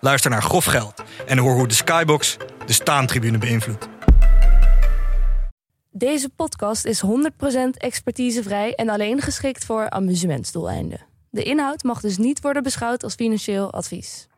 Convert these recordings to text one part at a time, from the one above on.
Luister naar Grof Geld en hoor hoe de Skybox de staantribune beïnvloedt. Deze podcast is 100% expertisevrij en alleen geschikt voor amusementsdoeleinden. De inhoud mag dus niet worden beschouwd als financieel advies.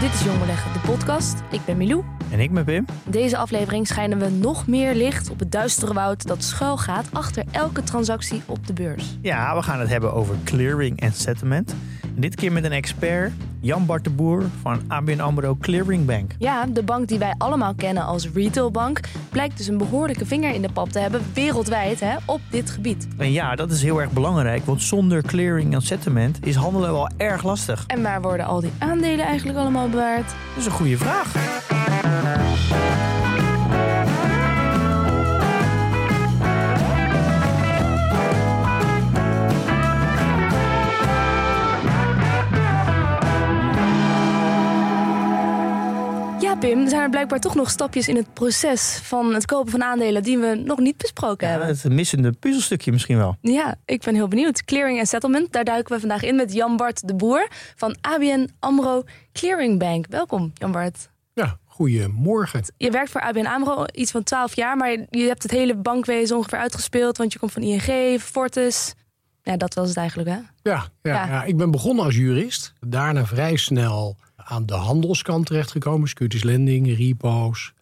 Dit is Jong Beleggen, de podcast. Ik ben Milou. En ik ben Pim. Deze aflevering schijnen we nog meer licht op het duistere woud dat schuil gaat achter elke transactie op de beurs. Ja, we gaan het hebben over clearing en settlement. Dit keer met een expert, Jan Bart de Boer van ABN AMRO Clearing Bank. Ja, de bank die wij allemaal kennen als retailbank blijkt dus een behoorlijke vinger in de pap te hebben wereldwijd hè, op dit gebied. En ja, dat is heel erg belangrijk, want zonder clearing en settlement is handelen wel erg lastig. En waar worden al die aandelen eigenlijk allemaal bewaard? Dat is een goede vraag. Ja, Pim, er zijn er blijkbaar toch nog stapjes in het proces van het kopen van aandelen die we nog niet besproken Ja, hebben. het missende puzzelstukje misschien wel. Ja, ik ben heel benieuwd. Clearing en settlement, daar duiken we vandaag in met Jan Bart de Boer van ABN AMRO Clearing Bank. Welkom, Jan Bart. Ja, goedemorgen. Je werkt voor ABN AMRO iets van 12 jaar, maar je hebt het hele bankwezen ongeveer uitgespeeld, want je komt van ING, Fortis. Ja, dat was het eigenlijk, hè? Ja, ja, Ja. ja. ik ben begonnen als jurist. Daarna vrij snel aan de handelskant terechtgekomen. Securities lending, repo's.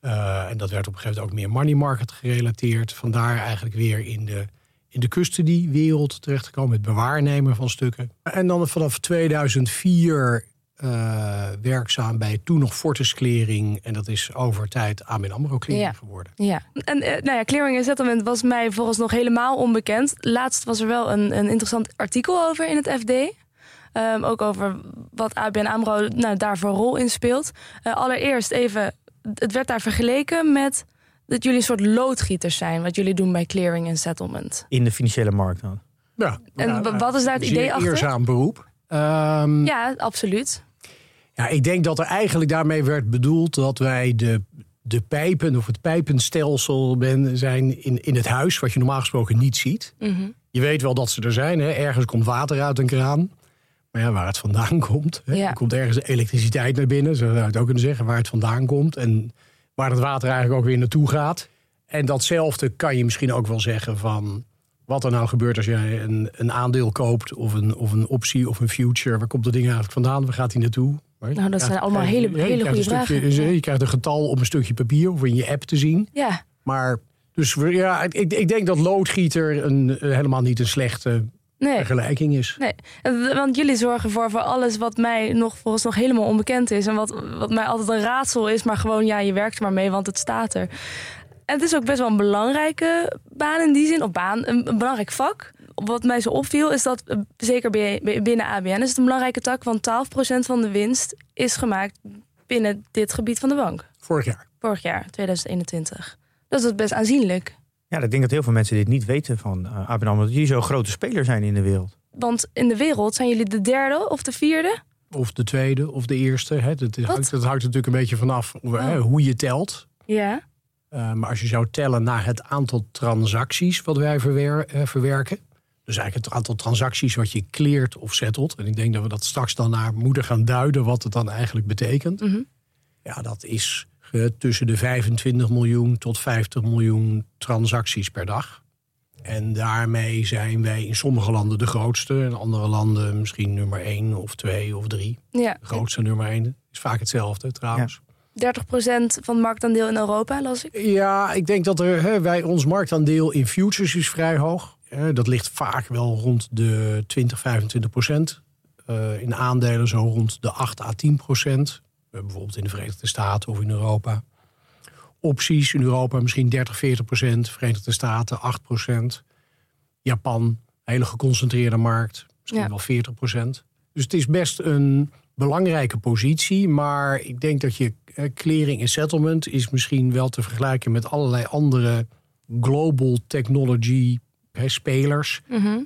Eh, en dat werd op een gegeven moment ook meer money market gerelateerd. Vandaar eigenlijk weer in de, in de custody-wereld terechtgekomen. Het bewaarnemen van stukken. En dan vanaf 2004 eh, werkzaam bij toen nog Fortis Clearing. En dat is over tijd ABN AMRO Clearing Ja. geworden. Ja. En eh, nou ja, clearing en settlement was mij volgens nog helemaal onbekend. Laatst was er wel een, een interessant artikel over in het FD. Ehm, ook over wat ABN AMRO nou, daar voor rol in speelt. Eh, allereerst even, het werd daar vergeleken met dat jullie een soort loodgieters zijn... wat jullie doen bij clearing en settlement. In de financiële markt dan. Ja, En ja, wat is daar het idee achter? Eerzaam beroep. Ehm, Ja, absoluut. Ja, ik denk dat er eigenlijk daarmee werd bedoeld dat wij de, de pijpen of het pijpenstelsel ben, zijn in, in het huis, wat je normaal gesproken niet ziet. Mhm. Je weet wel dat ze er zijn. Hè? Ergens komt water uit een kraan. Maar ja, waar het vandaan komt. Hè? Ja. Er komt ergens elektriciteit naar binnen. Zo zou je het ook kunnen zeggen. Waar het vandaan komt. En waar het water eigenlijk ook weer naartoe gaat. En datzelfde kan je misschien ook wel zeggen van... wat er nou gebeurt als jij een, een aandeel koopt... Of een, of een optie of een future. Waar komt dat ding eigenlijk vandaan? Waar gaat hij naartoe? Nou, dat zijn allemaal hele- je hele goede stukje- vragen. Je krijgt een getal op een stukje papier... of in je app te zien. Ja, Maar dus ja, ik, ik denk dat loodgieter een, eh, helemaal niet een slechte nee. vergelijking is. Nee, want jullie zorgen voor, voor alles wat mij nog volgens nog helemaal onbekend is. En wat, wat mij altijd een raadsel is, maar gewoon ja, je werkt er maar mee, want het staat er. En het is ook best wel een belangrijke baan in die zin, of baan, een, een belangrijk vak. Wat mij zo opviel is dat, eh, zeker binnen ABN, is het een belangrijke tak, want 12% van de winst is gemaakt binnen dit gebied van de bank. Vorig jaar. Vorig jaar, 2021. Dat is best aanzienlijk. Ja, ik denk dat heel veel mensen dit niet weten van uh, ABN AMRO. Dat jullie zo'n grote speler zijn in de wereld. Want in de wereld zijn jullie de derde of de vierde? Of de tweede of de eerste. Hè. Dat, hangt, dat hangt natuurlijk een beetje vanaf hoe- hè, Oh. hoe je telt. Ja. Eh, maar als je zou tellen naar het aantal transacties wat wij verwer- eh, verwerken. Dus eigenlijk het aantal transacties wat je cleart of settelt. En ik denk dat we dat straks dan naar moeten gaan duiden wat het dan eigenlijk betekent. Mhm. Ja, dat is eh, tussen de 25 miljoen tot 50 miljoen transacties per dag. En daarmee zijn wij in sommige landen de grootste. In andere landen misschien nummer 1 of 2 of 3. Ja. De grootste nummer 1 is vaak hetzelfde trouwens. 30% van het marktaandeel in Europa, las ik. Ja, ik denk dat er, hè, wij, ons marktaandeel in futures is vrij hoog. Dat ligt vaak wel rond de 20, 25 procent. Eh, in aandelen zo rond de 8 à 10 procent. Eh, bijvoorbeeld in de Verenigde Staten of in Europa. Opties in Europa misschien 30, 40 procent. Verenigde Staten 8 procent. Japan, hele geconcentreerde markt. Misschien Ja. wel 40 procent. Dus het is best een belangrijke positie. Maar ik denk dat je eh, clearing en settlement is misschien wel te vergelijken met allerlei andere global technology hè, spelers. Mhm.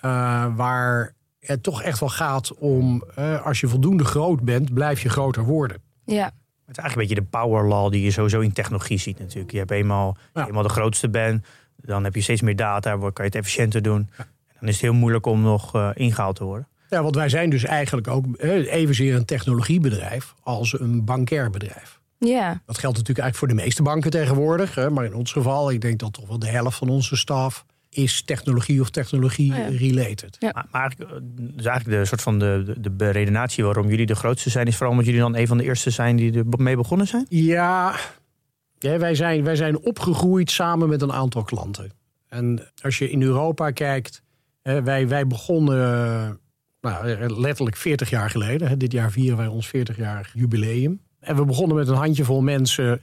eh, waar het toch echt wel gaat om, eh, als je voldoende groot bent, blijf je groter worden. Ja. Het is eigenlijk een beetje de power law die je sowieso in technologie ziet natuurlijk. Je hebt eenmaal, Ja. eenmaal de grootste bent, dan heb je steeds meer data, kan je het efficiënter doen. En dan is het heel moeilijk om nog eh, ingehaald te worden. Ja, want wij zijn dus eigenlijk ook eh, evenzeer een technologiebedrijf als een bankair bedrijf. Ja. Dat geldt natuurlijk eigenlijk voor de meeste banken tegenwoordig. Hè, maar in ons geval, ik denk dat toch wel de helft van onze staf is technologie of Oh ja. technologie-related. Ja. Maar, maar eigenlijk, eh, dus eigenlijk de soort van de, de, de beredenatie waarom jullie de grootste zijn, is vooral omdat jullie dan een van de eerste zijn die ermee begonnen zijn? Ja, ja wij, zijn, wij zijn opgegroeid samen met een aantal klanten. En als je in Europa kijkt, hè, wij, wij begonnen nou, letterlijk 40 jaar geleden. Hè, dit jaar vieren wij ons 40-jarig jubileum. En we begonnen met een handjevol mensen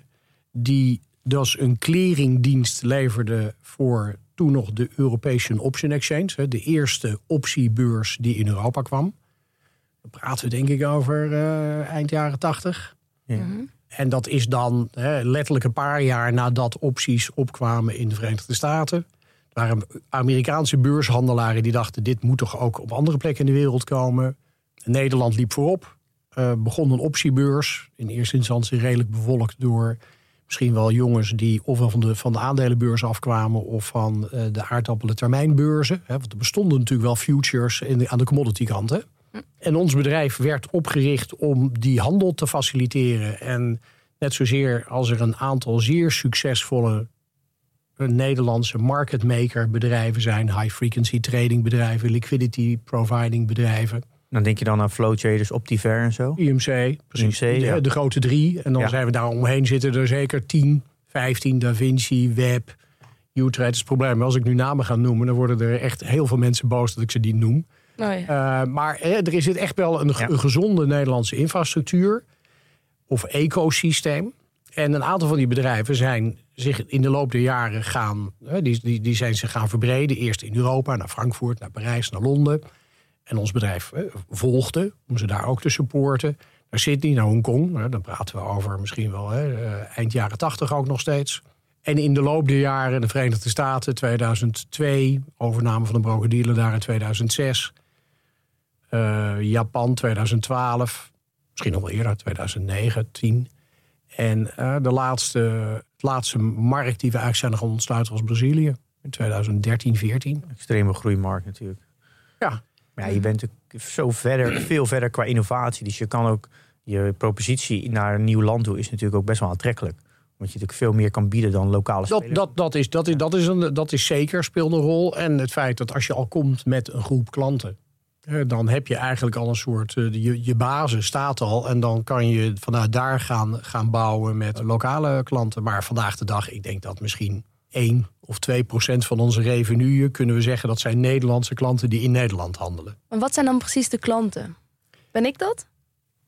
die dus een clearingdienst leverden voor toen nog de European Option Exchange. hè, De eerste optiebeurs die in Europa kwam. Dan praten we denk ik over eh, eind jaren 80. Ja. Mhm. En dat is dan hè, letterlijk een paar jaar nadat opties opkwamen in de Verenigde Staten. Er waren Amerikaanse beurshandelaren die dachten: dit moet toch ook op andere plekken in de wereld komen. Nederland liep voorop, eh, begon een optiebeurs. In eerste instantie redelijk bevolkt door misschien wel jongens die ofwel van de, van de aandelenbeurs afkwamen of van eh, de aardappelen termijnbeurzen. Hè, want er bestonden natuurlijk wel futures in de, aan de commodity kant. Hè? En ons bedrijf werd opgericht om die handel te faciliteren. En net zozeer als er een aantal zeer succesvolle eh, Nederlandse market maker bedrijven zijn, high frequency trading bedrijven, liquidity providing bedrijven, Dan denk je dan aan flow traders, Optiver en zo. IMC, precies, IMC, de, ja. de grote drie. En dan Ja. zijn we daar omheen zitten er zeker 10, 15, Da Vinci, Web, U-Trade. Het is het probleem, als ik nu namen ga noemen, dan worden er echt heel veel mensen boos dat ik ze niet noem. Oh ja. Uh, maar eh, er is echt wel een, Ja. een gezonde Nederlandse infrastructuur of ecosysteem. En een aantal van die bedrijven zijn zich in de loop der jaren gaan, eh, die, die, die zijn zich gaan verbreden. Eerst in Europa, naar Frankfurt, naar Parijs, naar Londen. En ons bedrijf eh, volgde om ze daar ook te supporten. Naar Sydney, naar Hongkong. Eh, dan praten we over misschien wel eh, eind jaren tachtig ook nog steeds. En in de loop der jaren de Verenigde Staten 2002, overname van een broker-dealer daar in 2006. Eh, Japan 2012, misschien nog wel eerder, 2009, 10. En de laatste, de laatste markt die we eigenlijk zijn gaan ontsluiten was Brazilië. In 2013, 14. Extreme groeimarkt natuurlijk. Ja. Maar ja, je bent natuurlijk zo verder, veel verder qua innovatie. Dus je kan ook je propositie naar een nieuw land toe is natuurlijk ook best wel aantrekkelijk. Omdat je natuurlijk veel meer kan bieden dan lokale Dat, spelers. dat, dat, is, dat, is, dat, is een, dat is zeker, speelt een rol. En het feit dat als je al komt met een groep klanten... dan heb je eigenlijk al een soort... eh, je, je basis staat al. En dan kan je vanuit daar gaan, gaan bouwen met lokale klanten. Maar vandaag de dag, ik denk dat misschien 1 of 2 procent van onze revenue... kunnen we zeggen dat zijn Nederlandse klanten die in Nederland handelen. Maar wat zijn dan precies de klanten? Ben ik dat?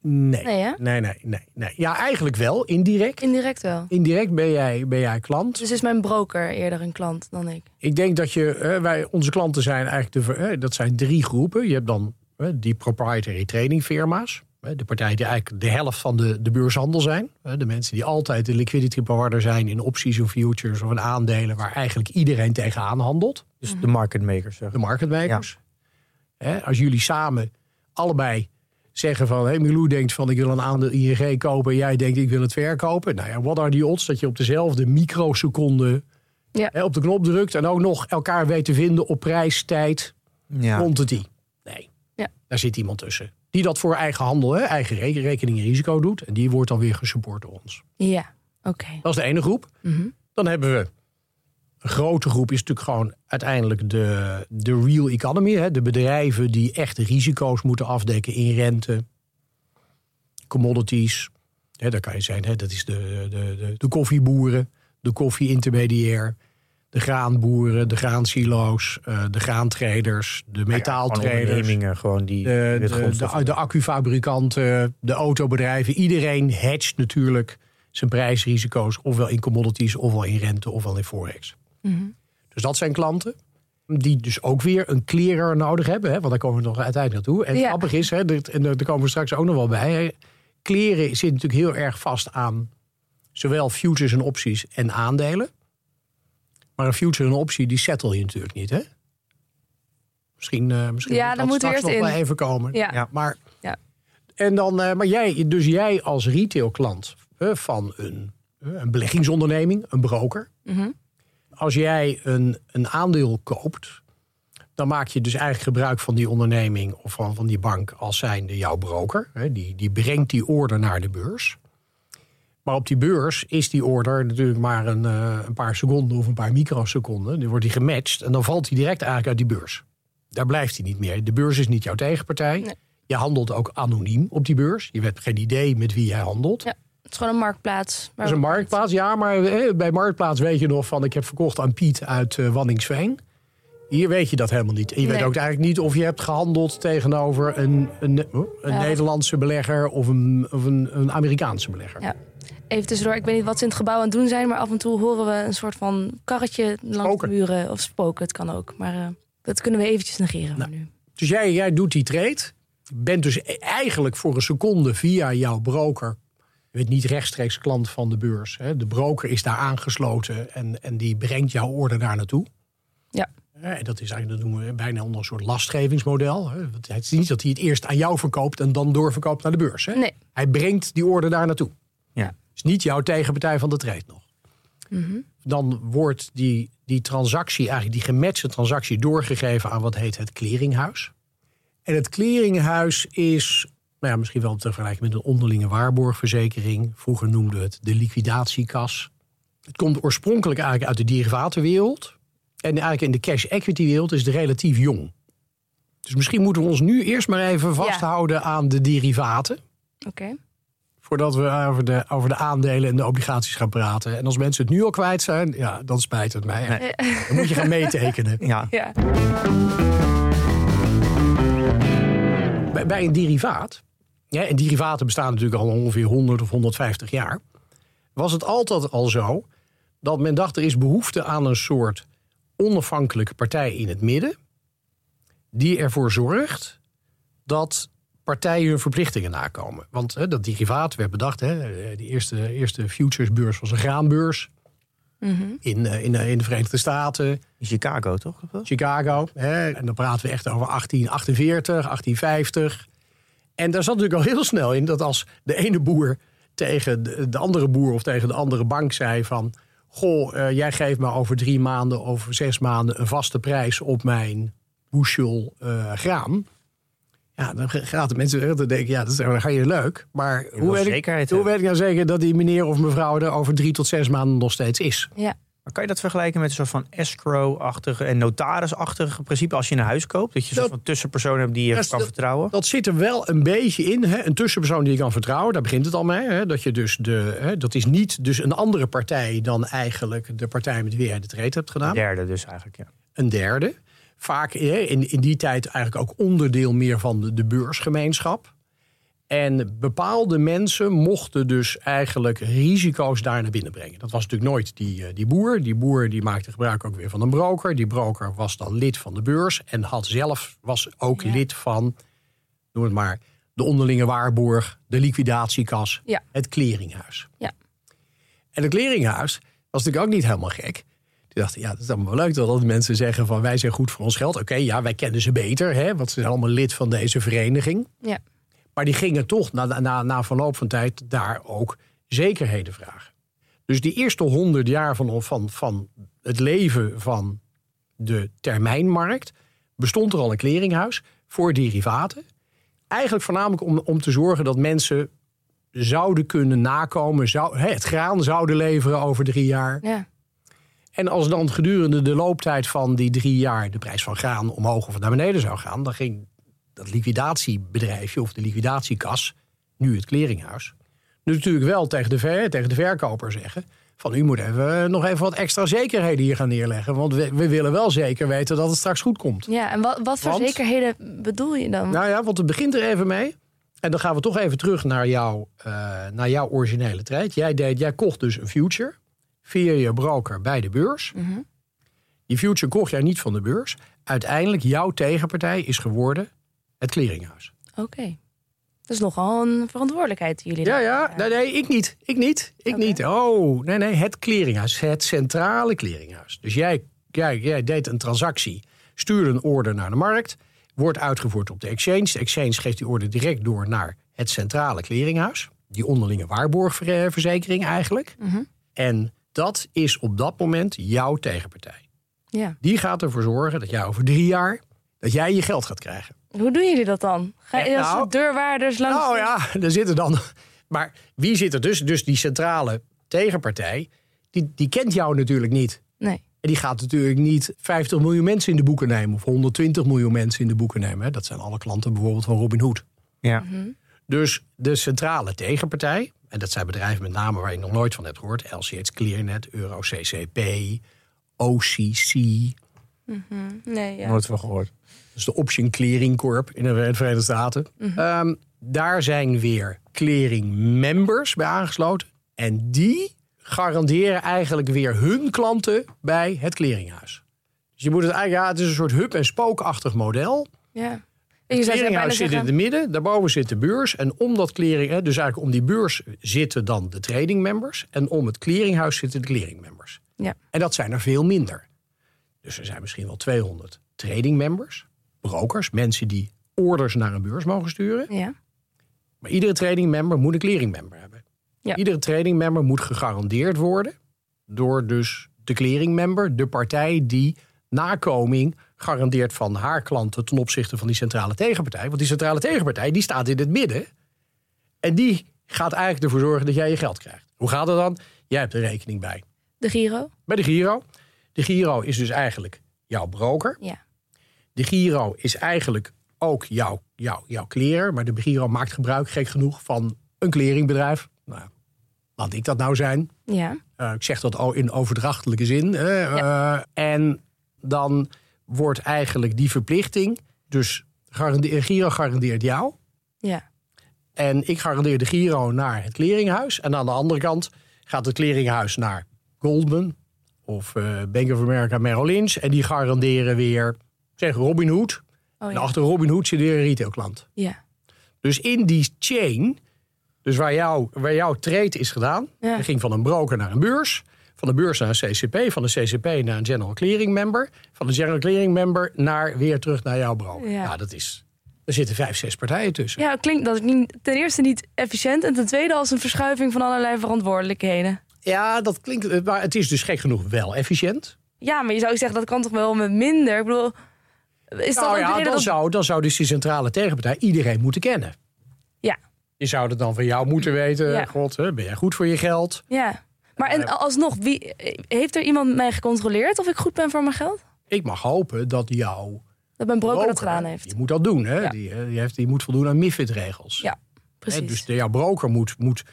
Nee, Nee, hè? nee, nee, nee, nee. Ja, eigenlijk wel, indirect. Indirect wel. Indirect ben jij, ben jij klant. Dus is mijn broker eerder een klant dan ik? Ik denk dat je, wij, onze klanten zijn eigenlijk de, dat zijn drie groepen. Je hebt dan die proprietary trading firma's. Eh, De partijen die eigenlijk de helft van de, de beurshandel zijn. De mensen die altijd de liquidity provider zijn in opties of futures of in aandelen waar eigenlijk iedereen tegenaan handelt. Dus de market makers. Zeg. De market makers. Hè, Als jullie samen allebei zeggen van... Hey, Milou denkt van ik wil een aandeel ING kopen... en jij denkt ik wil het verkopen. Nou ja, wat are die odds dat je op dezelfde microseconde... Ja. hè, op de knop drukt en ook nog elkaar weet te vinden op prijs, tijd, Ja. quantity. Nee, Ja. daar zit iemand tussen. Die dat voor eigen handel, hè, eigen re- rekening en risico doet. En die wordt dan weer gesupport door ons. Ja, oké. Dat is de ene groep. Mhm. Dan hebben we een grote groep is natuurlijk gewoon uiteindelijk de, de real economy. Hè? De bedrijven die echt risico's moeten afdekken in rente, commodities. Hè, daar kan je zijn, hè? dat is de, de, de, de koffieboeren, de koffie-intermediair, de graanboeren, de graansilo's, eh, de graantraders, de Gewoon metaaltraders. ondernemingen gewoon die De, de, de, de accufabrikanten, de autobedrijven. Iedereen hedgt natuurlijk zijn prijsrisico's. Ofwel in commodities, ofwel in rente, ofwel in forex. Mhm. Dus dat zijn klanten. die dus ook weer een clearer nodig hebben. Hè? Want daar komen we nog uiteindelijk naartoe. En Ja. grappig is, hè, dit- en daar daar komen we straks ook nog wel bij. Hè? Kleren zit natuurlijk heel erg vast aan zowel futures en opties en aandelen. Maar een future en een optie, die settle je natuurlijk niet, hè? Misschien, eh misschien Ja, moet dan dat moeten we straks nog in. wel even komen. Ja. Ja. Maar, Ja. en dan, eh, maar jij, dus jij als retailklant eh, van een, eh, een beleggingsonderneming, een broker. Mhm. Als jij een, een aandeel koopt, dan maak je dus eigenlijk gebruik van die onderneming of van, van die bank als zijnde jouw broker. Hè, Die, die brengt die order naar de beurs. Maar op die beurs is die order natuurlijk maar een, eh, een paar seconden of een paar microseconden. Dan wordt die gematcht en dan valt hij direct eigenlijk uit die beurs. Daar blijft hij niet meer. De beurs is niet jouw tegenpartij. Nee. Je handelt ook anoniem op die beurs. Je hebt geen idee met wie jij handelt. Ja. Het is gewoon een marktplaats. Dat is een marktplaats, ja, maar eh, bij marktplaats weet je nog van... ik heb verkocht aan Piet uit Wanningsveen. Hier weet je dat helemaal niet. En je weet ook eigenlijk niet of je hebt gehandeld tegenover een, een, een Ja. Nederlandse belegger... of een, of een, een Amerikaanse belegger. Ja. Even tussendoor, ik weet niet wat ze in het gebouw aan het doen zijn... maar af en toe horen we een soort van karretje langs Spoken. de muren. Of spoken, het kan ook. Maar eh, dat kunnen we eventjes negeren voor nu. Dus jij, jij doet die trade. Bent dus e- eigenlijk voor een seconde via jouw broker... je bent niet rechtstreeks klant van de beurs. Hè. De broker is daar aangesloten en, en die brengt jouw order daar naartoe. Ja. En dat is eigenlijk, dat noemen we bijna onder een soort lastgevingsmodel. hè. Want Het is niet dat hij het eerst aan jou verkoopt en dan doorverkoopt naar de beurs. Hè. Nee. Hij brengt die order daar naartoe. Ja. is niet jouw tegenpartij van de trade nog. Dan wordt die, die transactie, eigenlijk die gematchte transactie, doorgegeven aan wat heet het clearinghuis. En het clearinghuis is nou ja, misschien wel te vergelijken met een onderlinge waarborgverzekering. Vroeger noemden we het de liquidatiekas. Het komt oorspronkelijk eigenlijk uit de derivatenwereld. En eigenlijk in de cash equity wereld is het relatief jong. Dus misschien moeten we ons nu eerst maar even vasthouden aan de derivaten. Oké. Voordat we over de, over de aandelen en de obligaties gaan praten. En als mensen het nu al kwijt zijn, ja, dan spijt het mij. Nee. Dan moet je gaan meetekenen. Ja, Ja. Bij, bij een derivaat, ja, en derivaten bestaan natuurlijk al ongeveer 100 of 150 jaar, was het altijd al zo dat men dacht er is behoefte aan een soort onafhankelijke partij in het midden, die ervoor zorgt dat partijen hun verplichtingen nakomen. Want hè, dat derivaat werd bedacht, hè, de eerste, eerste futuresbeurs was een graanbeurs Mhm. in, eh, in, eh, in de Verenigde Staten. in Chicago toch? Chicago. Hè? En dan praten we echt over 1848, 1850. En daar zat natuurlijk al heel snel in dat als de ene boer tegen de, de andere boer of tegen de andere bank zei van... Goh, eh, jij geeft me over drie maanden, over zes maanden een vaste prijs op mijn bushel eh, graan. Ja, dan gaat de mensen dan denken, ja, dat is dan ga je leuk. Maar hoe weet, ik, hoe weet ik nou zeker dat die meneer of mevrouw er over drie tot zes maanden nog steeds is? Ja. Maar kan je dat vergelijken met een soort van escrow-achtige en notaris-achtige principe als je een huis koopt? Dat je een soort van tussenpersoon hebt die je Dat kan dat- vertrouwen? Dat zit er wel een beetje in. Hè? Een tussenpersoon die je kan vertrouwen, daar begint het al mee. Hè? Dat, je dus de, hè? dat is niet dus een andere partij dan eigenlijk de partij met wie jij de trade hebt gedaan. Derde dus eigenlijk, ja. Een derde. Vaak hè, in, in die tijd eigenlijk ook onderdeel meer van de, de beursgemeenschap. En bepaalde mensen mochten dus eigenlijk risico's daar naar binnen brengen. Dat was natuurlijk nooit die, eh, die boer. Die boer die maakte gebruik ook weer van een broker. Die broker was dan lid van de beurs en had zelf was ook Ja. lid van, noem het maar, de onderlinge waarborg, de liquidatiekas, Ja. het clearinghuis. Ja. En het clearinghuis was natuurlijk ook niet helemaal gek. Die dachten, ja, dat is allemaal wel leuk dat altijd mensen zeggen van wij zijn goed voor ons geld. Oké, ja, wij kennen ze beter, hè, want ze zijn allemaal lid van deze vereniging. Ja. Maar die gingen toch na, na, na verloop van tijd daar ook zekerheden vragen. Dus die eerste honderd jaar van, van, van het leven van de termijnmarkt bestond er al een clearinghuis voor derivaten. Eigenlijk voornamelijk om, om te zorgen dat mensen zouden kunnen nakomen, zou, het graan zouden leveren over drie jaar. Ja. En als dan gedurende de looptijd van die drie jaar de prijs van graan omhoog of naar beneden zou gaan, dan ging dat liquidatiebedrijfje of de liquidatiekas, nu het clearinghuis, natuurlijk wel tegen de, ver, tegen de verkoper zeggen: van u moet even, nog even wat extra zekerheden hier gaan neerleggen, want we, we willen wel zeker weten dat het straks goed komt. ja, en wat, wat voor Want? zekerheden bedoel je dan? Nou ja, want het begint er even mee. En dan gaan we toch even terug naar, jouw eh, naar jouw originele trade. Jij, deed, jij kocht dus een future via je broker bij de beurs. Mhm. Die future kocht jij niet van de beurs. Uiteindelijk, jouw tegenpartij is geworden het clearinghuis. Oké. Dat is nogal een verantwoordelijkheid jullie Ja, ja. Nee, nee, ik niet. Ik niet. Ik niet. Oh, nee, nee. Het clearinghuis. Het centrale clearinghuis. Dus jij, jij, jij deed een transactie. Stuurde een order naar de markt. Wordt uitgevoerd op de exchange. De exchange geeft die order direct door naar het centrale clearinghuis. Die onderlinge waarborgverzekering eigenlijk. Mhm. En dat is op dat moment jouw tegenpartij. Ja. Die gaat ervoor zorgen dat jij over drie jaar... dat jij je geld gaat krijgen. Hoe doen jullie dat dan? Ga je Eh, als nou- deurwaarders langs? Nou ja, daar zitten dan. Maar wie zit er dus? Dus die centrale tegenpartij, die, die kent jou natuurlijk niet. Nee. En die gaat natuurlijk niet 50 miljoen mensen in de boeken nemen of 120 miljoen mensen in de boeken nemen. hè. Dat zijn alle klanten bijvoorbeeld van Robin Hood. Ja. Dus de centrale tegenpartij, en dat zijn bedrijven met name waar je nog nooit van hebt gehoord: LCH Clearnet, EuroCCP, OCC, Nee, ja. Nooit van gehoord. Dus de Option Clearing Corp in de Verenigde Staten. Ehm, daar zijn weer clearing members bij aangesloten. En die garanderen eigenlijk weer hun klanten bij het clearinghuis. Dus je moet het eigenlijk, ja, het is een soort hub- en spookachtig model. ja. Het clearinghuis zit in het midden, daarboven zit de beurs. En om dat clearing, dus eigenlijk om die beurs zitten dan de trading members. En om het clearinghuis zitten de clearing members. Ja. En dat zijn er veel minder. Dus er zijn misschien wel 200 trading members, brokers, mensen die orders naar een beurs mogen sturen. Ja. Maar iedere trading member moet een clearing member hebben. Ja. Iedere trading member moet gegarandeerd worden door dus de clearing member, de partij die nakoming garandeert van haar klanten ten opzichte van die centrale tegenpartij. Want die centrale tegenpartij die staat in het midden en die gaat eigenlijk ervoor zorgen dat jij je geld krijgt. Hoe gaat het dan? Jij hebt een rekening bij. De Giro? Bij de Giro. De Giro is dus eigenlijk jouw broker. Ja. De Giro is eigenlijk ook jouw, jouw, jouw. Maar de Giro maakt gebruik, gek genoeg, van een clearingbedrijf. Nou, laat ik dat nou zijn. Ja. Eh, ik zeg dat al in overdrachtelijke zin. hè. Eh, en dan wordt eigenlijk die verplichting... Dus garande- Giro garandeert jou. Ja. En ik garandeer de Giro naar het clearinghuis. En aan de andere kant gaat het clearinghuis naar Goldman of eh, Bank of America Merrill Lynch. En die garanderen weer, zeg Robin Hood. Oh, En achter Robin Hood zit weer een retailklant. Ja. Dus in die chain, dus waar, jou, waar jouw trade is gedaan, Ja. ging van een broker naar een beurs. Van de beurs naar een CCP, van de CCP naar een General Clearing Member. Van de General Clearing Member naar weer terug naar jouw broker. Ja. Ja, dat is. Er zitten vijf, zes partijen tussen. Ja, klinkt dat klinkt ten eerste niet efficiënt en ten tweede als een verschuiving van allerlei verantwoordelijkheden. Ja, dat klinkt. Maar het is dus gek genoeg wel efficiënt. Ja, maar je zou zeggen dat kan toch wel met minder. Ik bedoel, is nou ja, dan, dat... zou, dan zou dus die centrale tegenpartij iedereen moeten kennen. Ja, Je zou het dan van jou moeten weten. Ja. God, ben jij goed voor je geld? ja. Maar en alsnog, wie, heeft er iemand mij gecontroleerd of ik goed ben voor mijn geld? Ik mag hopen dat jouw Dat mijn broker dat gedaan heeft. Die moet dat doen. Hè? Ja. Die, eh, die, heeft, die moet voldoen aan MIFID-regels. Ja, precies. Hè, dus de, jouw broker moet, moet,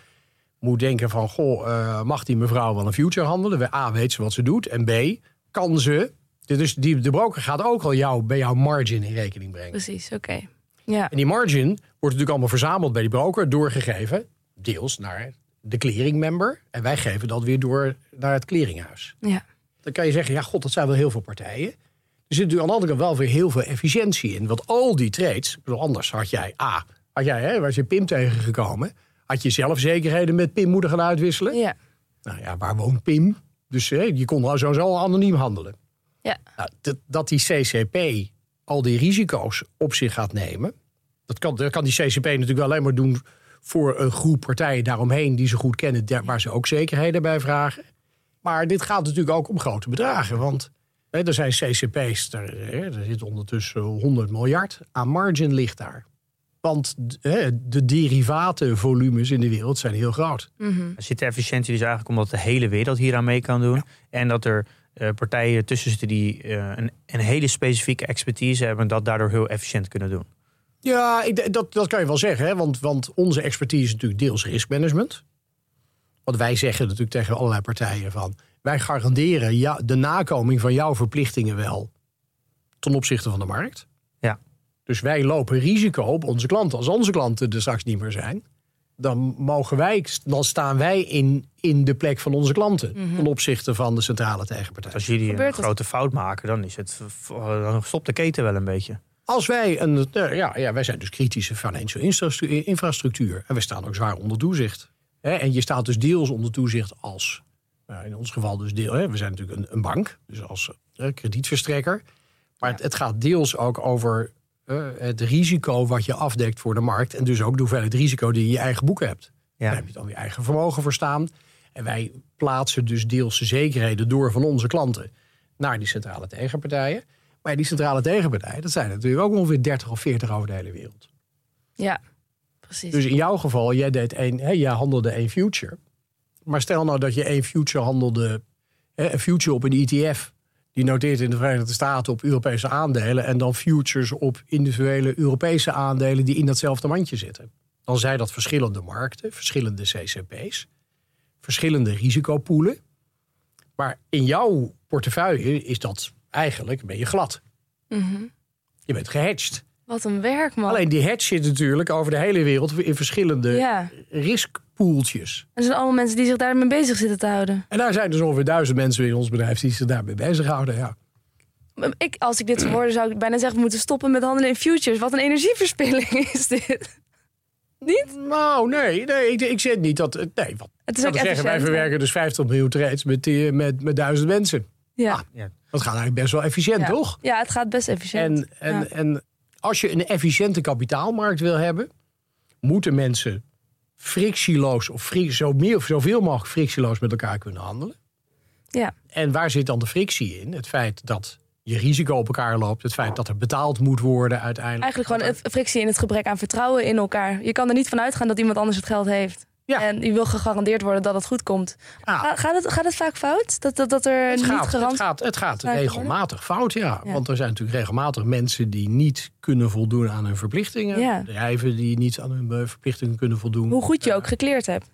moet denken van... Goh, eh, mag die mevrouw wel een future handelen? A, weet ze wat ze doet. En B, kan ze... Dus die, de broker gaat ook al jou, bij jouw margin in rekening brengen. Precies, oké. Ja, En die margin wordt natuurlijk allemaal verzameld bij die broker, doorgegeven, deels naar de clearing member. En wij geven dat weer door naar het clearinghuis. ja. Dan kan je zeggen, ja god, dat zijn wel heel veel partijen. Er zit natuurlijk aan de andere kant wel weer heel veel efficiëntie in. Want al die trades, ik bedoel, anders had jij, A, had jij, hè, was je PIM tegengekomen, had je zelf zekerheden met PIM moeten gaan uitwisselen. ja. Nou ja, waar woont PIM? Dus hè, je kon al sowieso al anoniem handelen. Ja. Nou, dat, dat die CCP al die risico's op zich gaat nemen. Dat kan, dat kan die CCP natuurlijk alleen maar doen voor een groep partijen daaromheen die ze goed kennen, waar ze ook zekerheden bij vragen. Maar dit gaat natuurlijk ook om grote bedragen. Want hè, er zijn CCP's, er, hè, er zit ondertussen 100 miljard aan margin ligt daar. Want hè, de derivatenvolumes in de wereld zijn heel groot. Er zit de efficiëntie dus eigenlijk omdat de hele wereld hier aan mee kan doen. En dat er eh, partijen tussen zitten die eh, een, een hele specifieke expertise hebben... en dat daardoor heel efficiënt kunnen doen. Ja, ik, dat, dat kan je wel zeggen. Hè? Want, want onze expertise is natuurlijk deels riskmanagement. Want wij zeggen natuurlijk tegen allerlei partijen van... wij garanderen ja, de nakoming van jouw verplichtingen wel... ten opzichte van de markt. Ja. Dus wij lopen risico op onze klanten. Als onze klanten er straks niet meer zijn... dan mogen wij, dan staan wij in, in de plek van onze klanten Mhm. ten opzichte van de centrale tegenpartij. Als jullie Gebeurt een het? grote fout maken, dan, is het, dan stopt de keten wel een beetje. Als wij een, eh, ja, ja, wij zijn dus kritische financial infrastructuur, infrastructuur en we staan ook zwaar onder toezicht. Hè, en je staat dus deels onder toezicht als, nou, in ons geval dus deel, hè, we zijn natuurlijk een, een bank, dus als eh, kredietverstrekker. Maar het gaat deels ook over eh, het risico wat je afdekt voor de markt en dus ook de hoeveelheid risico die je in je eigen boek hebt. Daar Ja. heb je dan je eigen vermogen voor staan. En wij plaatsen dus deels de zekerheden door van onze klanten naar die centrale tegenpartijen. Maar die centrale tegenpartijen, dat zijn natuurlijk ook ongeveer 30 of 40 over de hele wereld. Ja, precies. Dus in jouw geval, jij, deed één, hè, jij handelde één future. Maar stel nou dat je één future handelde, hè, een future op een ETF. Die noteert in de Verenigde Staten op Europese aandelen. En dan futures op individuele Europese aandelen die in datzelfde mandje zitten. Dan zijn dat verschillende markten, verschillende CCP's, verschillende risicopoelen. Maar in jouw portefeuille is dat eigenlijk, ben je glad. Mhm. Je bent gehedged. Wat een werk, man. Alleen die hedge zit natuurlijk over de hele wereld in verschillende Ja. riskpoeltjes. Er zijn allemaal mensen die zich daarmee bezig zitten te houden. En daar zijn dus ongeveer duizend mensen in ons bedrijf die zich daarmee bezighouden. Ja. Ik, als ik dit zou horen, zou ik bijna zeggen... we moeten stoppen met handelen in futures. Wat een energieverspilling is dit. Nou, nee, nee ik, ik zeg niet dat. Nee, wat, Het is ook zeggen, wij verwerken dus 50 miljoen trades met, die- met, met duizend mensen. Ja. Ah, Ja. Dat gaat eigenlijk best wel efficiënt, ja. toch? Ja, het gaat best efficiënt. En, en, Ja. en als je een efficiënte kapitaalmarkt wil hebben, moeten mensen frictieloos of zo meer of zoveel mogelijk frictieloos met elkaar kunnen handelen. Ja. En waar zit dan de frictie in? Het feit dat je risico op elkaar loopt, het feit dat er betaald moet worden uiteindelijk. Eigenlijk gewoon frictie in het gebrek aan vertrouwen in elkaar. Je kan er niet van uitgaan dat iemand anders het geld heeft. Ja. En je wil gegarandeerd worden dat het goed komt. Ja. Ga- gaat, het, gaat het vaak fout? Dat, dat, dat er Het niet gaat, garant... het gaat, het gaat regelmatig fout, ja. Ja. Want er zijn natuurlijk regelmatig mensen die niet kunnen voldoen aan hun verplichtingen. Bedrijven die niet aan hun eh, verplichtingen kunnen voldoen. Hoe goed je ook gekleerd hebt.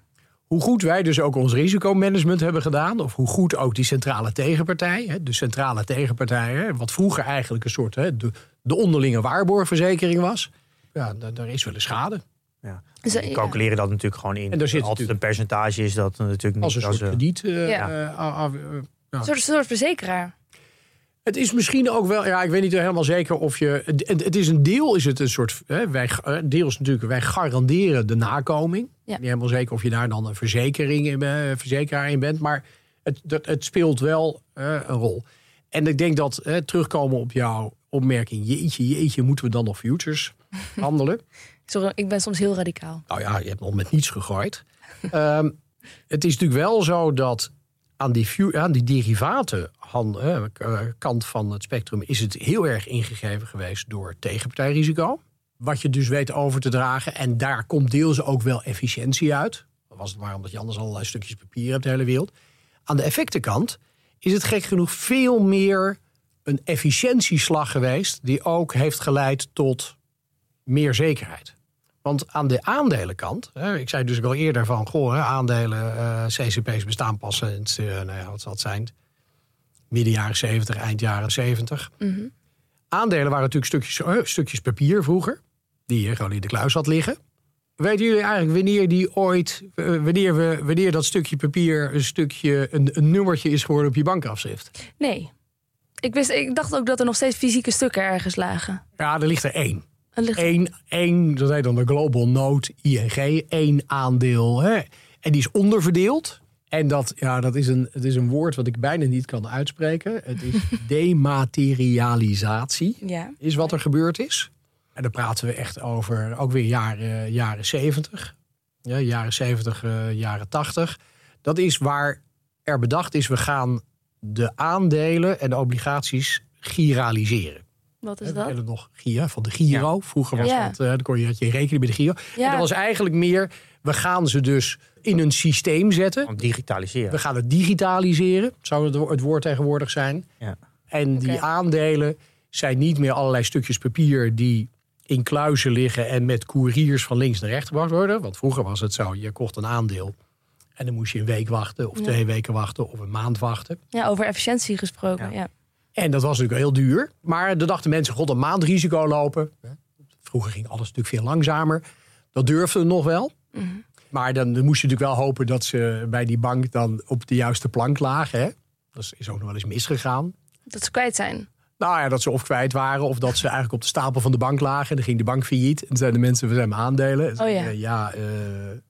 Hoe goed wij dus ook ons risicomanagement hebben gedaan. Of hoe goed ook die centrale tegenpartij. De centrale tegenpartij, wat vroeger eigenlijk een soort de, de onderlinge waarborgverzekering was. Ja, da- daar is wel eens schade. Ja. Dus, Die eh, ja. calculeren dat natuurlijk gewoon in. En daar zit Altijd natuurlijk- een percentage is dat natuurlijk niet. Als een soort krediet. Ja. Een soort, soort verzekeraar. Het is misschien ook wel, ja, ik weet niet helemaal zeker of je. Het, het- is een deel, is het een soort. Hè, wij, eh, deels natuurlijk, wij garanderen de nakoming. Ja. Niet helemaal zeker of je daar dan een verzekering in, verzekeraar in bent. Maar het, het speelt wel een rol. En ik denk dat, eh, terugkomen op jouw opmerking. Jeetje, jeetje, moeten we dan nog futures handelen? Ik ben soms heel radicaal. Nou ja, je hebt nog met niets gegooid. Ehm, het is natuurlijk wel zo dat aan die, aan die derivaten eh, k- kant van het spectrum is het heel erg ingegeven geweest door tegenpartijrisico. Wat je dus weet over te dragen. En daar komt deels ook wel efficiëntie uit. Was het maar omdat je anders allerlei stukjes papier hebt de hele wereld. Aan de effectenkant is het gek genoeg veel meer een efficiëntieslag geweest. Die ook heeft geleid tot meer zekerheid. Want aan de aandelenkant, hè, ik zei dus ook al eerder van, goh, hè, aandelen, eh, CCP's bestaan pas sinds, eh, nou ja, wat zal het zijn, midden jaren 70, eind jaren 70. Mhm. Aandelen waren natuurlijk stukjes, eh, stukjes papier vroeger, die je gewoon in de kluis had liggen. Weten jullie eigenlijk wanneer die ooit, wanneer, we, wanneer dat stukje papier een stukje, een, een nummertje is geworden op je bankafschrift? Nee. Ik, wist, ik dacht ook dat er nog steeds fysieke stukken ergens lagen. Ja, er ligt er één. Eén, één, dat heet dan de Global Note ING, één aandeel. Hè? En die is onderverdeeld. En dat, ja, dat is een, het is een woord wat ik bijna niet kan uitspreken. Het is dematerialisatie, Ja. is wat er gebeurd is. En dan praten we echt over ook weer jaren, jaren 70. Ja, jaren 70, eh, jaren 80. Dat is waar er bedacht is, we gaan de aandelen en de obligaties giraliseren. Wat is We dat? kennen nog Gia van de Giro. Vroeger was Ja. dat, eh dan kon je, had je rekening met de Giro. Ja. En dat was eigenlijk meer, we gaan ze dus in een systeem zetten. Om digitaliseren. We gaan het digitaliseren, zou het, wo- het woord tegenwoordig zijn. Ja. En die aandelen zijn niet meer allerlei stukjes papier die in kluizen liggen en met couriers van links naar rechts gebracht worden. Want vroeger was het zo, je kocht een aandeel en dan moest je een week wachten of Ja. twee weken wachten of een maand wachten. Ja, over efficiëntie gesproken. Ja. Ja. En dat was natuurlijk heel duur. Maar dan dachten mensen, god, een maand risico lopen. Vroeger ging alles natuurlijk veel langzamer. Dat durfde nog wel. Mhm. Maar dan, dan moest je natuurlijk wel hopen dat ze bij die bank dan op de juiste plank lagen. Hè? Dat is ook nog wel eens misgegaan. Dat ze kwijt zijn. Nou ja, dat ze of kwijt waren of dat ze eigenlijk op de stapel van de bank lagen. En dan ging de bank failliet. En dan zeiden de mensen, we zijn aandelen. En Oh ja. ja, eh,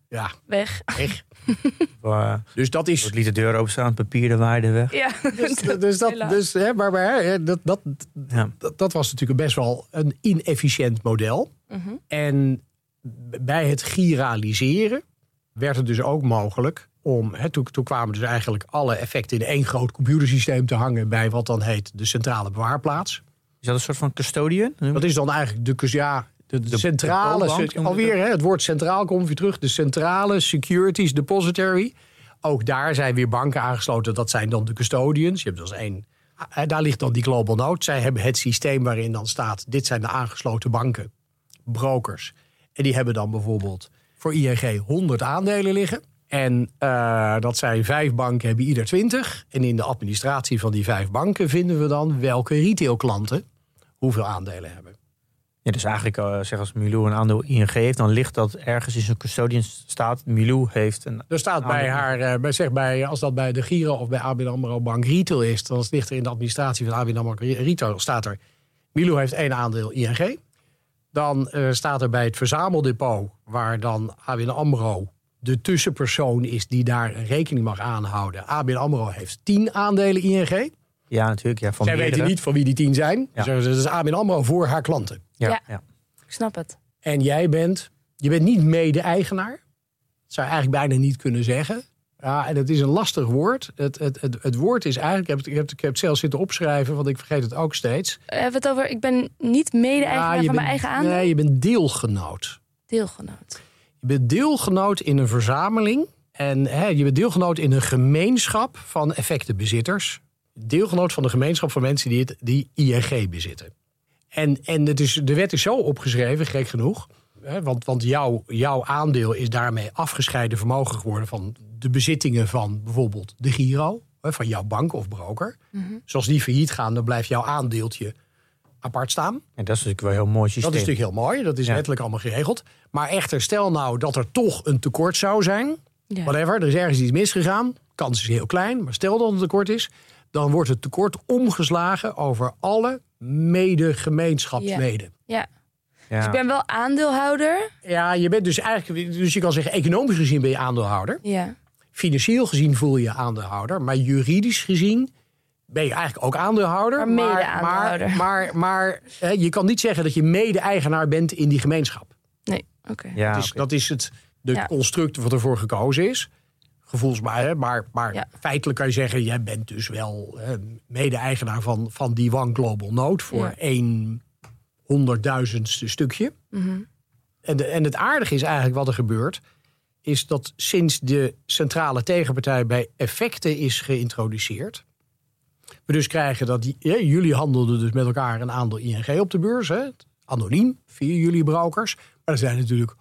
ja, Weg. echt. Uh, Dus dat is... het liet de deur openstaan, het papier de waarde weg. Ja. Dus, dus dat, Helaas. dus, hè, maar, maar hè, dat, dat, Ja. dat, dat was natuurlijk best wel een inefficiënt model. Mhm. En bij het giraliseren werd het dus ook mogelijk om. Hè, toen, toen kwamen dus eigenlijk alle effecten in één groot computersysteem te hangen bij wat dan heet de centrale bewaarplaats. Is dat een soort van custodian? Dat is dan eigenlijk de, ja, de, de De- centrale. de alweer, hè, het woord centraal komt weer terug. De centrale securities depository. Ook daar zijn weer banken aangesloten. Dat zijn dan de custodians. Je hebt dus één. Daar ligt dan die Global Note. Zij hebben het systeem waarin dan staat: dit zijn de aangesloten banken, brokers. En die hebben dan bijvoorbeeld voor ING 100 aandelen liggen. En eh, dat zijn vijf banken, hebben ieder 20. En in de administratie van die vijf banken vinden we dan welke retailklanten hoeveel aandelen hebben. Ja, dus eigenlijk, eh, zeg als Milou een aandeel ING heeft, dan ligt dat ergens in zijn custodian staat. Milou heeft een. Er staat bij haar, eh, bij, zeg bij, als dat bij de Giro of bij ABN AMRO Bank Retail is, dan ligt er in de administratie van ABN AMRO Retail, staat er, Milou heeft één aandeel ING. Dan eh, staat er bij het verzameldepot, waar dan ABN AMRO de tussenpersoon is die daar rekening mag aanhouden. ABN AMRO heeft tien aandelen ING. Ja, natuurlijk. Ja, van Zij meerdere. weten niet van wie die tien zijn. Ja. Dus dat is ABN AMRO voor haar klanten. Ja, Ja. ja. Ik snap het. En jij bent, je bent niet mede-eigenaar. Dat zou je eigenlijk bijna niet kunnen zeggen. Ja, en het is een lastig woord. Het, het, het, het woord is eigenlijk, ik heb, het, ik, heb, het- ik heb het zelf zitten opschrijven, want ik vergeet het ook steeds. Hebben we het over, ik ben niet mede-eigenaar Ja, van mijn eigen aandeel? Nee, je bent deelgenoot. Deelgenoot. Je bent deelgenoot in een verzameling. En hè, je bent deelgenoot in een gemeenschap van effectenbezitters. Deelgenoot van de gemeenschap van mensen die, het, die ING bezitten. En, en het is, de wet is zo opgeschreven, gek genoeg. Hè, want want jouw, jouw aandeel is daarmee afgescheiden vermogen geworden van de bezittingen van bijvoorbeeld de Giro. hè, Van jouw bank of broker. Zoals die failliet gaan, dan blijft jouw aandeeltje apart staan. En dat is natuurlijk wel een heel mooi systeem. Dat is natuurlijk heel mooi, dat is Ja. wettelijk allemaal geregeld. Maar echter, stel nou dat er toch een tekort zou zijn. Ja. Whatever, er is ergens iets misgegaan. Kans is heel klein, maar stel dat het een tekort is. Dan wordt het tekort omgeslagen over alle mede-gemeenschapsleden. Ja. Ja. Dus ik ben wel aandeelhouder. Ja. je bent dus eigenlijk, dus je kan zeggen, economisch gezien ben je aandeelhouder. Ja. Financieel gezien voel je je aandeelhouder. Maar juridisch gezien ben je eigenlijk ook aandeelhouder. Maar mede-aandeelhouder. Maar, maar, maar, hè, je kan niet zeggen dat je mede-eigenaar bent in die gemeenschap. Nee, oké. Ja, Dus dat is het de Ja. construct wat ervoor gekozen is. Gevoelsmatig, hè, maar, maar Ja. feitelijk kan je zeggen... jij bent dus wel eh, mede-eigenaar van, van die One Global Note... voor Ja. één honderdduizendste stukje. Mhm. En, de, en het aardige is eigenlijk wat er gebeurt... is dat sinds de centrale tegenpartij bij effecten is geïntroduceerd... we dus krijgen dat die, ja, jullie handelden dus met elkaar een aandeel ING op de beurs. Hè, anoniem, via jullie brokers. Maar er zijn natuurlijk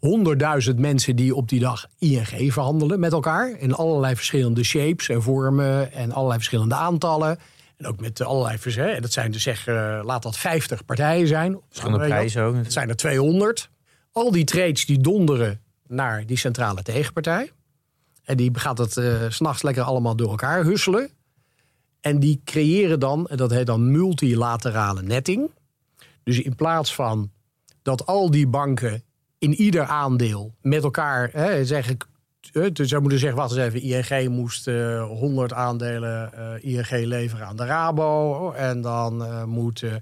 honderdduizend mensen die op die dag ING verhandelen met elkaar. In allerlei verschillende shapes en vormen en allerlei verschillende aantallen. En ook met allerlei verschillende. En dat zijn dus zeg, eh, laat dat 50 partijen zijn. Verschillende prijzen ook. Het zijn er 200. Al die trades die donderen naar die centrale tegenpartij. En die gaat het s s'nachts lekker allemaal door elkaar husselen. En die creëren dan, en dat heet dan multilaterale netting. Dus in plaats van dat al die banken in ieder aandeel met elkaar hè, zeggen. eh, Dus zij moeten zeggen, wacht eens even, ING moest eh 100 aandelen eh, ING leveren aan de Rabo. En dan eh, moet eh,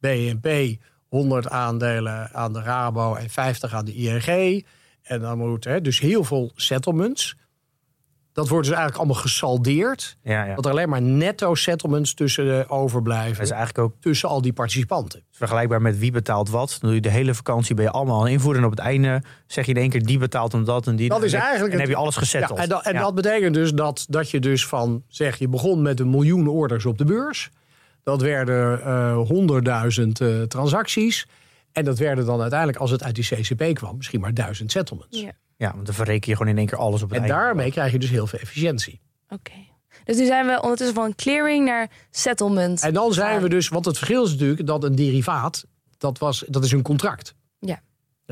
BNP 100 aandelen aan de Rabo en 50 aan de ING. En dan moet hè, dus heel veel settlements. Dat wordt dus eigenlijk allemaal gesaldeerd. Ja, ja. Dat er alleen maar netto settlements tussen eh, overblijven. Dat is eigenlijk ook Tussen al die participanten. vergelijkbaar met wie betaalt wat. Dan doe je de hele vakantie ben je allemaal aan invoeren. En op het einde zeg je in één keer die betaalt om dat en die. Dat is en eigenlijk dan het- heb je alles gezetteld. Ja, en dat, en Ja. dat betekent dus dat, dat je dus van, zeg je begon met een miljoen orders op de beurs. Dat werden eh, honderdduizend eh, transacties. En dat werden dan uiteindelijk, als het uit die CCP kwam, misschien maar duizend settlements. Ja. Ja, want dan verreken je gewoon in één keer alles op het En daarmee krijg je dus heel veel efficiëntie. Oké. Dus nu zijn we ondertussen van clearing naar settlement. En dan zijn we dus, want het verschil is natuurlijk dat een derivaat, dat, was, dat is een contract. Ja.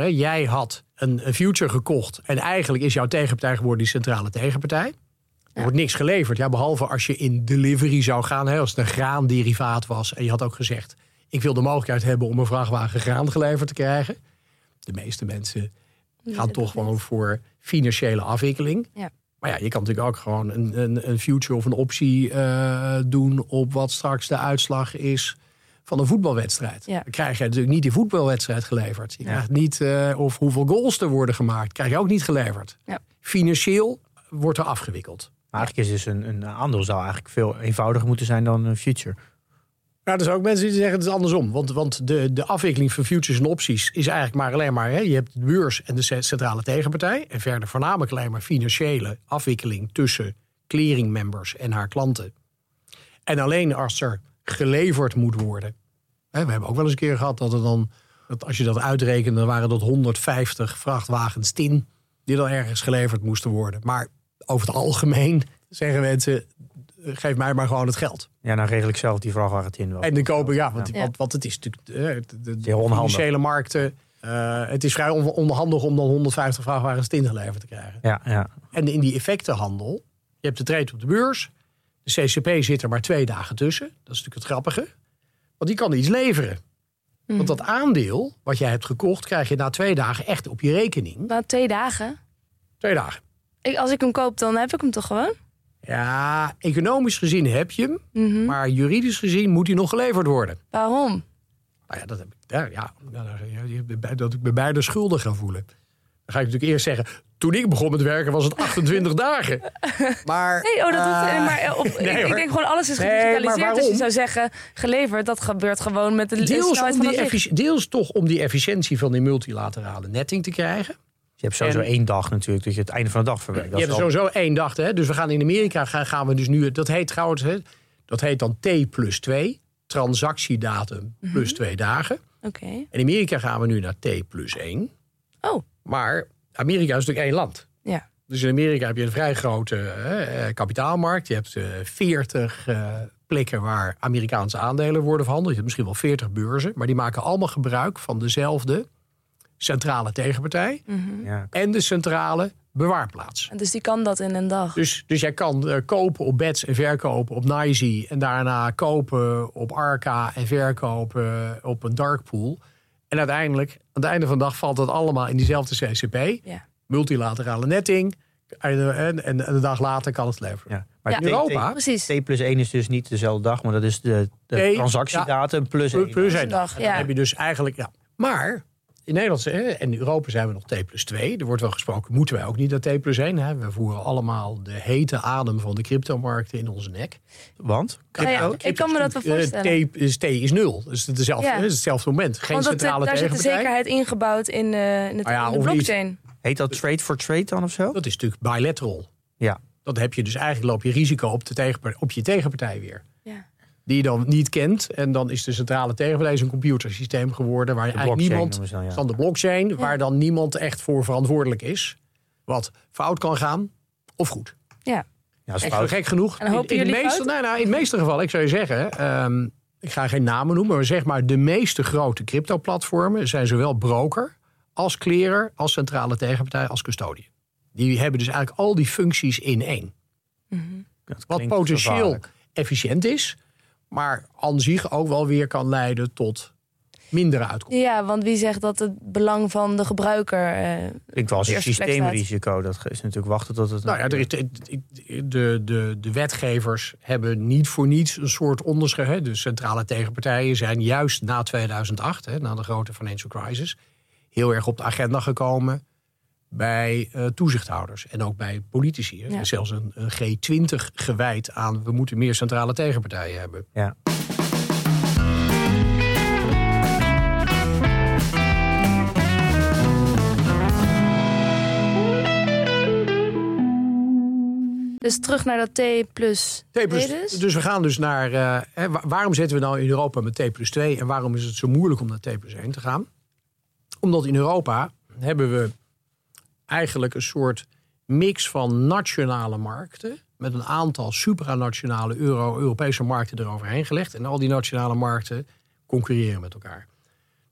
Jij had een, een future gekocht en eigenlijk is jouw tegenpartij geworden die centrale tegenpartij. Er wordt niks geleverd, ja, behalve als je in delivery zou gaan, hè, als het een graanderivaat was. En je had ook gezegd, ik wil de mogelijkheid hebben om een vrachtwagen graan geleverd te krijgen. De meeste mensen gaan toch gewoon voor financiële afwikkeling. Ja. Maar ja, je kan natuurlijk ook gewoon een, een, een future of een optie eh, doen op wat straks de uitslag is van een voetbalwedstrijd. Ja. Dan krijg je natuurlijk niet die voetbalwedstrijd geleverd. Je krijgt niet uh, of hoeveel goals er worden gemaakt. Krijg je ook niet geleverd. Ja. Financieel wordt er afgewikkeld. Maar eigenlijk is dus een, een aandeel zou eigenlijk veel eenvoudiger moeten zijn dan een future. Ja, er zijn ook mensen die zeggen het is andersom. Want, want de, de afwikkeling van futures en opties is eigenlijk maar alleen maar... Hè, je hebt de beurs en de centrale tegenpartij. En verder voornamelijk alleen maar financiële afwikkeling... tussen clearingmembers en haar klanten. En alleen als er geleverd moet worden. Hè, we hebben ook wel eens een keer gehad dat er dan... Dat als je dat uitrekent, dan waren dat 150 vrachtwagens tin... die dan ergens geleverd moesten worden. Maar over het algemeen zeggen mensen... geef mij maar gewoon het geld. Ja, dan regel ik zelf die vrachtwagen in wel. En de kopen, ja, want, Ja. Want, want het is natuurlijk eh, de, de, financiële markten. eh, het is vrij on- onhandig om dan 150 vrachtwagens ingeleverd te krijgen. Ja, ja. En in die effectenhandel, je hebt de trade op de beurs. De CCP zit er maar twee dagen tussen. Dat is natuurlijk het grappige. Want die kan iets leveren. Want dat aandeel wat jij hebt gekocht, krijg je na twee dagen echt op je rekening. Na twee dagen. Twee dagen. Ik, als ik hem koop, dan heb ik hem toch gewoon? Ja, economisch gezien heb je hem. Mhm. Maar juridisch gezien moet hij nog geleverd worden. Waarom? Nou ja, dat heb ik. Ja, ja, ja, ja, dat ik me bijna schuldig ga voelen. Dan ga ik natuurlijk eerst zeggen. Toen ik begon met werken was het 28 dagen. Maar. Nee, oh, dat doet, eh, maar eh, op, nee, ik, denk gewoon alles is Nee, gedigitaliseerd. dus je zou zeggen, geleverd, dat gebeurt gewoon met de de Deels, om die deels toch om die efficiëntie van die multilaterale netting te krijgen. Je hebt sowieso En- één dag natuurlijk, dat je het einde van de dag verwerkt. Je Dat hebt is er al- sowieso één dag. Hè? Dus we gaan in Amerika gaan, gaan we dus nu. Dat heet trouwens. Hè, dat heet dan T plus 2. Transactiedatum Mhm. plus twee dagen. Oké. En in Amerika gaan we nu naar T plus 1. Oh, Maar Amerika is natuurlijk één land. ja. Dus in Amerika heb je een vrij grote eh, eh, kapitaalmarkt. Je hebt eh 40 eh, plekken waar Amerikaanse aandelen worden verhandeld. Je hebt misschien wel 40 beurzen. Maar die maken allemaal gebruik van dezelfde centrale tegenpartij. Ja. En de centrale bewaarplaats. En Dus die kan dat in een dag. Dus, dus jij kan eh, kopen op Bets en verkopen op Nizy. En daarna kopen op Arca en verkopen op een darkpool. En uiteindelijk, aan het einde van de dag, valt dat allemaal in diezelfde CCP. Ja. Multilaterale netting. En, en, en de dag later kan het leveren. Ja. Maar Ja. In Europa. T, T plus 1 is dus niet dezelfde dag, maar dat is de, de T, transactiedatum plus 1. plus één dag, dag. En dan heb je dus eigenlijk... Ja. Maar in Nederland hè, en in Europa zijn we nog T plus 2. Er wordt wel gesproken, moeten wij ook niet naar T plus 1? Hè? We voeren allemaal de hete adem van de cryptomarkten in onze nek. Want? Nou ja, ik kan me dat wel Eh, voorstellen. T is, T is nul. Dus het is hetzelfde, Ja. hetzelfde moment. Geen Want dat, eh, centrale daar zit de tegenpartij. zekerheid ingebouwd in, eh, in, het, Nou ja, in de niet. blockchain. Heet dat trade for trade dan of zo? Dat is natuurlijk bilateral. Ja. Dat heb je dus eigenlijk loop je risico op, de op je tegenpartij weer. Die je dan niet kent. En dan is de centrale tegenpartij een computersysteem geworden. Waar eigenlijk niemand. dan, ja. Van de blockchain. Waar dan niemand echt voor verantwoordelijk is. Wat fout kan gaan of goed. Ja. Ja, dat is Echt gek genoeg. En in, in, de meeste, nou, nou, in de meeste gevallen, ik zou je zeggen. ehm, ik ga geen namen noemen. Maar zeg maar de meeste grote crypto-platformen zijn zowel broker. als clearer. als centrale tegenpartij. als custodian. Die hebben dus eigenlijk al die functies in één. Dat Wat potentieel gevaarlijk. efficiënt is, maar aan zich ook wel weer kan leiden tot mindere uitkomsten. ja, want wie zegt dat het belang van de gebruiker... eh, als de een systeemrisico. Dat is natuurlijk wachten tot het... Nou ja, er is, de, de, de, de wetgevers hebben niet voor niets een soort onderscheid. hè. De centrale tegenpartijen zijn juist na 2008, hè, na de grote financial crisis, heel erg op de agenda gekomen bij eh, toezichthouders en ook bij politici. hè. Er Ja. is zelfs een, een G20 gewijd aan we moeten meer centrale tegenpartijen hebben. Ja. dus terug naar dat T plus T plus, twee dus? dus we gaan dus naar. eh, hè, waarom zitten we nou in Europa met T plus 2 en waarom is het zo moeilijk om naar T plus 1 te gaan? Omdat in Europa hebben we eigenlijk een soort mix van nationale markten. Met een aantal supranationale Euro, Europese markten eroverheen gelegd. En al die nationale markten concurreren met elkaar.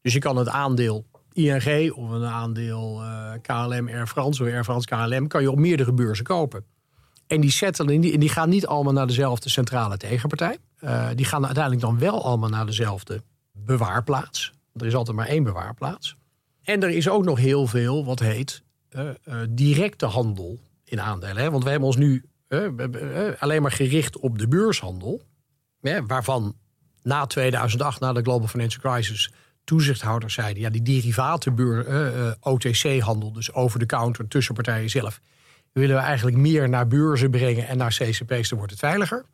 Dus je kan het aandeel ING of een aandeel eh, KLM Air France of Air France KLM kan je op meerdere beurzen kopen. En die settelen, die, die gaan niet allemaal naar dezelfde centrale tegenpartij. Uh, die gaan uiteindelijk dan wel allemaal naar dezelfde bewaarplaats. Er is altijd maar één bewaarplaats. En er is ook nog heel veel wat heet directe handel in aandelen. Hè? Want we hebben ons nu alleen maar gericht op de beurshandel. Hè? Waarvan na 2008, na de Global Financial Crisis, toezichthouders zeiden: ja, die derivatenbeur, OTC-handel, dus over de counter tussen partijen zelf, willen we eigenlijk meer naar beurzen brengen en naar CCP's, dan wordt het veiliger.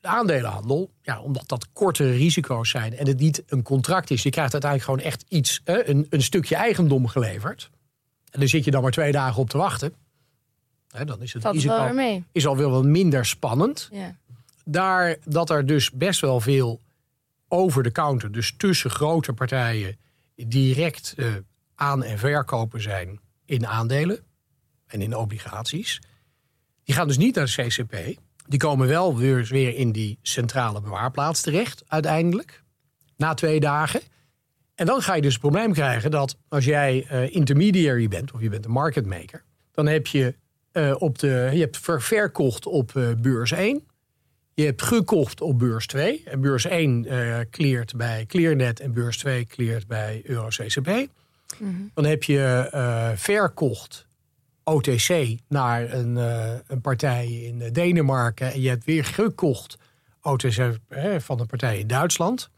De aandelenhandel, ja, omdat dat kortere risico's zijn en het niet een contract is, je krijgt uiteindelijk gewoon echt iets, een, een stukje eigendom geleverd. En dan zit je dan maar twee dagen op te wachten. dan is het Valt mee. is al wel wat minder spannend. Ja. Daar dat er dus best wel veel over de counter, dus tussen grote partijen, direct uh, aan- en verkopen zijn in aandelen en in obligaties. Die gaan dus niet naar de CCP. Die komen wel weer, weer in die centrale bewaarplaats terecht, uiteindelijk. Na twee dagen. En dan ga je dus het probleem krijgen dat als jij uh, intermediary bent, of je bent een market maker, dan heb je, uh, op de, je hebt ver, verkocht op uh, beurs 1. Je hebt gekocht op beurs 2. En beurs 1 cleart bij Clearnet en beurs 2 cleart bij EuroCCP. Mm -hmm. Dan heb je verkocht OTC naar een, een partij in Denemarken en je hebt weer gekocht OTC van een partij in Duitsland.